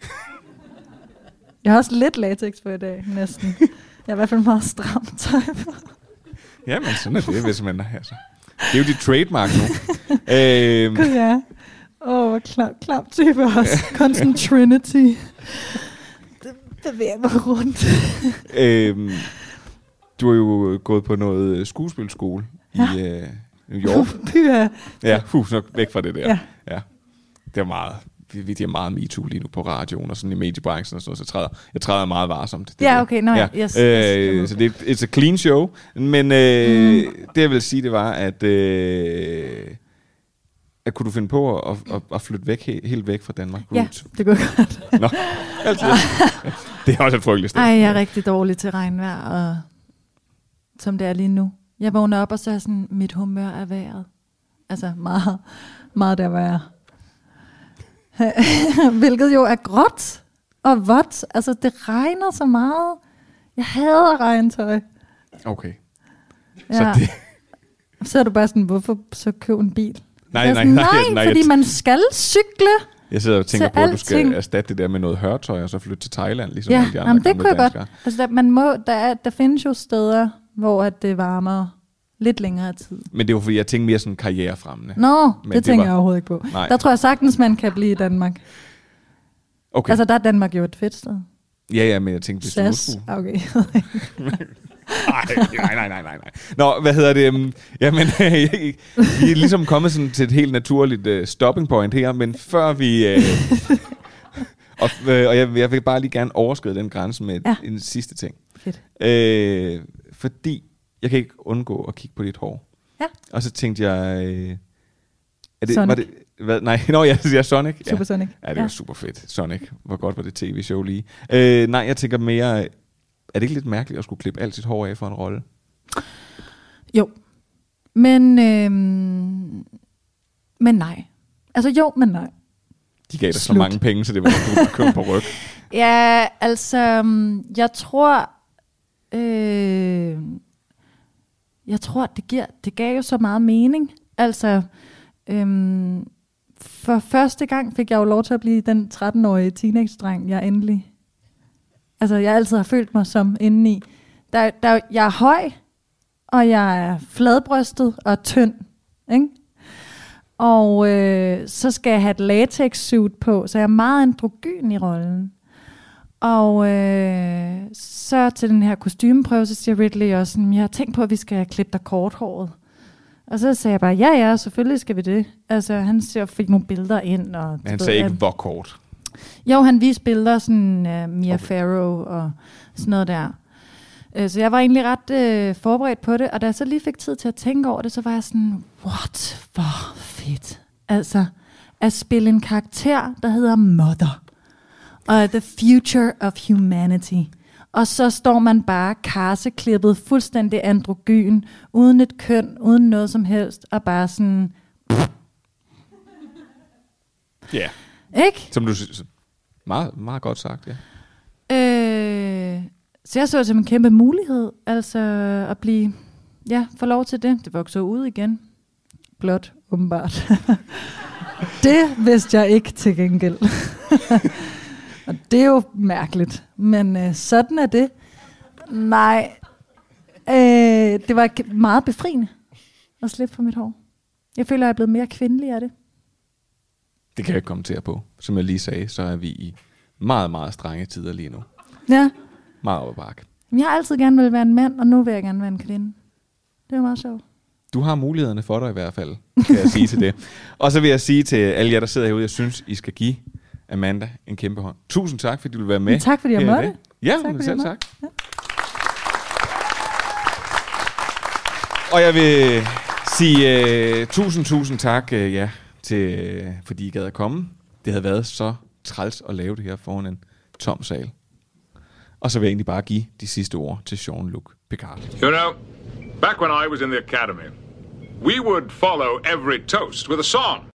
Jeg har også lidt latex på i dag, næsten. Jeg er i hvert fald meget stram tøj på. Ja, men sådan er det, hvis man... Altså. Det er jo dit trademark nu. øhm. Gud ja. Åh, oh, hvor klam, klam type også. Constant Trinity. Det bevæger mig rundt. øhm, du har jo gået på noget skuespilskole ja. i uh, New York. ja. Ja, hus nok væk fra det der. Ja. ja. Det er meget vi, vi er meget MeToo lige nu på radioen og sådan i mediebranchen og sådan noget, så jeg træder, jeg træder meget varsomt. Det ja, okay, no, ja. Yes, øh, yes, så det er it's a clean show, men øh, mm. det jeg vil sige, det var, at, øh, at kunne du finde på at, at, at flytte væk, helt, helt væk fra Danmark? Ja, det kunne godt. Nå, altid. det er også et frygteligt sted. Ej, jeg er rigtig dårlig til regnvejr, og som det er lige nu. Jeg vågner op, og så er sådan, mit humør er vejret. Altså meget, meget der, hvor jeg Hvilket jo er gråt og vådt. Altså, det regner så meget. Jeg hader regntøj. Okay. Ja. Så, det... så er du bare sådan, hvorfor så købe en bil? Nej, nej, sådan, nej, nej, nej, fordi man skal cykle. Jeg sidder og tænker på, at du skal erstatte det der med noget hørtøj, og så flytte til Thailand, ligesom ja, de andre jamen, det kunne jeg godt. Altså, der, man må, der, er, der findes jo steder, hvor at det varmer lidt længere tid. Men det var fordi, jeg tænkte mere sådan karrierefremmende. Nå, Men det, det tænker var... jeg overhovedet ikke på. Nej. Der tror jeg sagtens, man kan blive i Danmark. Okay. Altså, der er Danmark jo et fedt sted. Ja, ja, men jeg tænkte, hvis SAS. du skulle... Okay. nej, nej, nej, nej, nej. Nå, hvad hedder det? Um, jamen, vi er ligesom kommet sådan til et helt naturligt uh, stopping point her, men før vi... Uh, og, uh, og jeg, jeg vil bare lige gerne overskride den grænse med ja. en sidste ting. Fedt. Uh, fordi jeg kan ikke undgå at kigge på dit hår. Ja. Og så tænkte jeg... Øh, er det, Sonic. Var det, hvad, nej, nå, jeg siger Sonic. Super ja. Sonic. Ja, det var ja. super fedt. Sonic. Hvor godt var det tv-show lige. Øh, nej, jeg tænker mere... Er det ikke lidt mærkeligt at skulle klippe alt sit hår af for en rolle? Jo. Men, øh, men nej. Altså jo, men nej. De gav dig så mange penge, så det var, du købe på ryg. Ja, altså, jeg tror... Øh, jeg tror, det, giver, det gav jo så meget mening. Altså, øhm, for første gang fik jeg jo lov til at blive den 13-årige teenage-dreng, jeg endelig... Altså, jeg altid har følt mig som indeni. Der, der, jeg er høj, og jeg er fladbrystet og tynd. Ikke? Og øh, så skal jeg have et latex-suit på, så jeg er meget androgyn i rollen. Og øh, så til den her kostymeprøve, så siger Ridley også, sådan, jeg har tænkt på, at vi skal klippe dig korthåret. Og så sagde jeg bare, ja ja, selvfølgelig skal vi det. Altså, han ser, fik nogle billeder ind. Og, Men han sagde ikke, hvor kort. jo, han viste billeder, sådan uh, Mia okay. Farrow og sådan noget der. Uh, så jeg var egentlig ret uh, forberedt på det, og da jeg så lige fik tid til at tænke over det, så var jeg sådan, what, hvor fedt. Altså, at spille en karakter, der hedder Mother, og The Future of Humanity. Og så står man bare karseklippet, fuldstændig androgyn, uden et køn, uden noget som helst, og bare sådan, Ja. ikke? Som du synes. Meget, meget godt sagt, ja. Øh, så jeg så det som en kæmpe mulighed, altså at blive, ja, få lov til det. Det voksede ud igen. Blot, åbenbart. det vidste jeg ikke til gengæld. Og det er jo mærkeligt, men øh, sådan er det. Nej, øh, det var meget befriende at slippe for mit hår. Jeg føler, jeg er blevet mere kvindelig af det. Det kan jeg ikke kommentere på. Som jeg lige sagde, så er vi i meget, meget strenge tider lige nu. Ja, Meget bakke. men jeg har altid gerne vil være en mand, og nu vil jeg gerne være en kvinde. Det er meget sjovt. Du har mulighederne for dig i hvert fald, kan jeg sige til det. Og så vil jeg sige til alle jer, der sidder herude, jeg synes, I skal give Amanda en kæmpe hånd. Tusind tak, fordi du vil være med. Men tak, fordi jeg måtte. Ja, Tak, tak, fordi selv jeg tak. Og jeg vil sige uh, tusind, tusind tak uh, ja, til, uh, fordi I gad at komme. Det havde været så træls at lave det her foran en tom sal. Og så vil jeg egentlig bare give de sidste ord til Jean-Luc Picard. You know, back when I was in the academy, we would follow every toast with a song.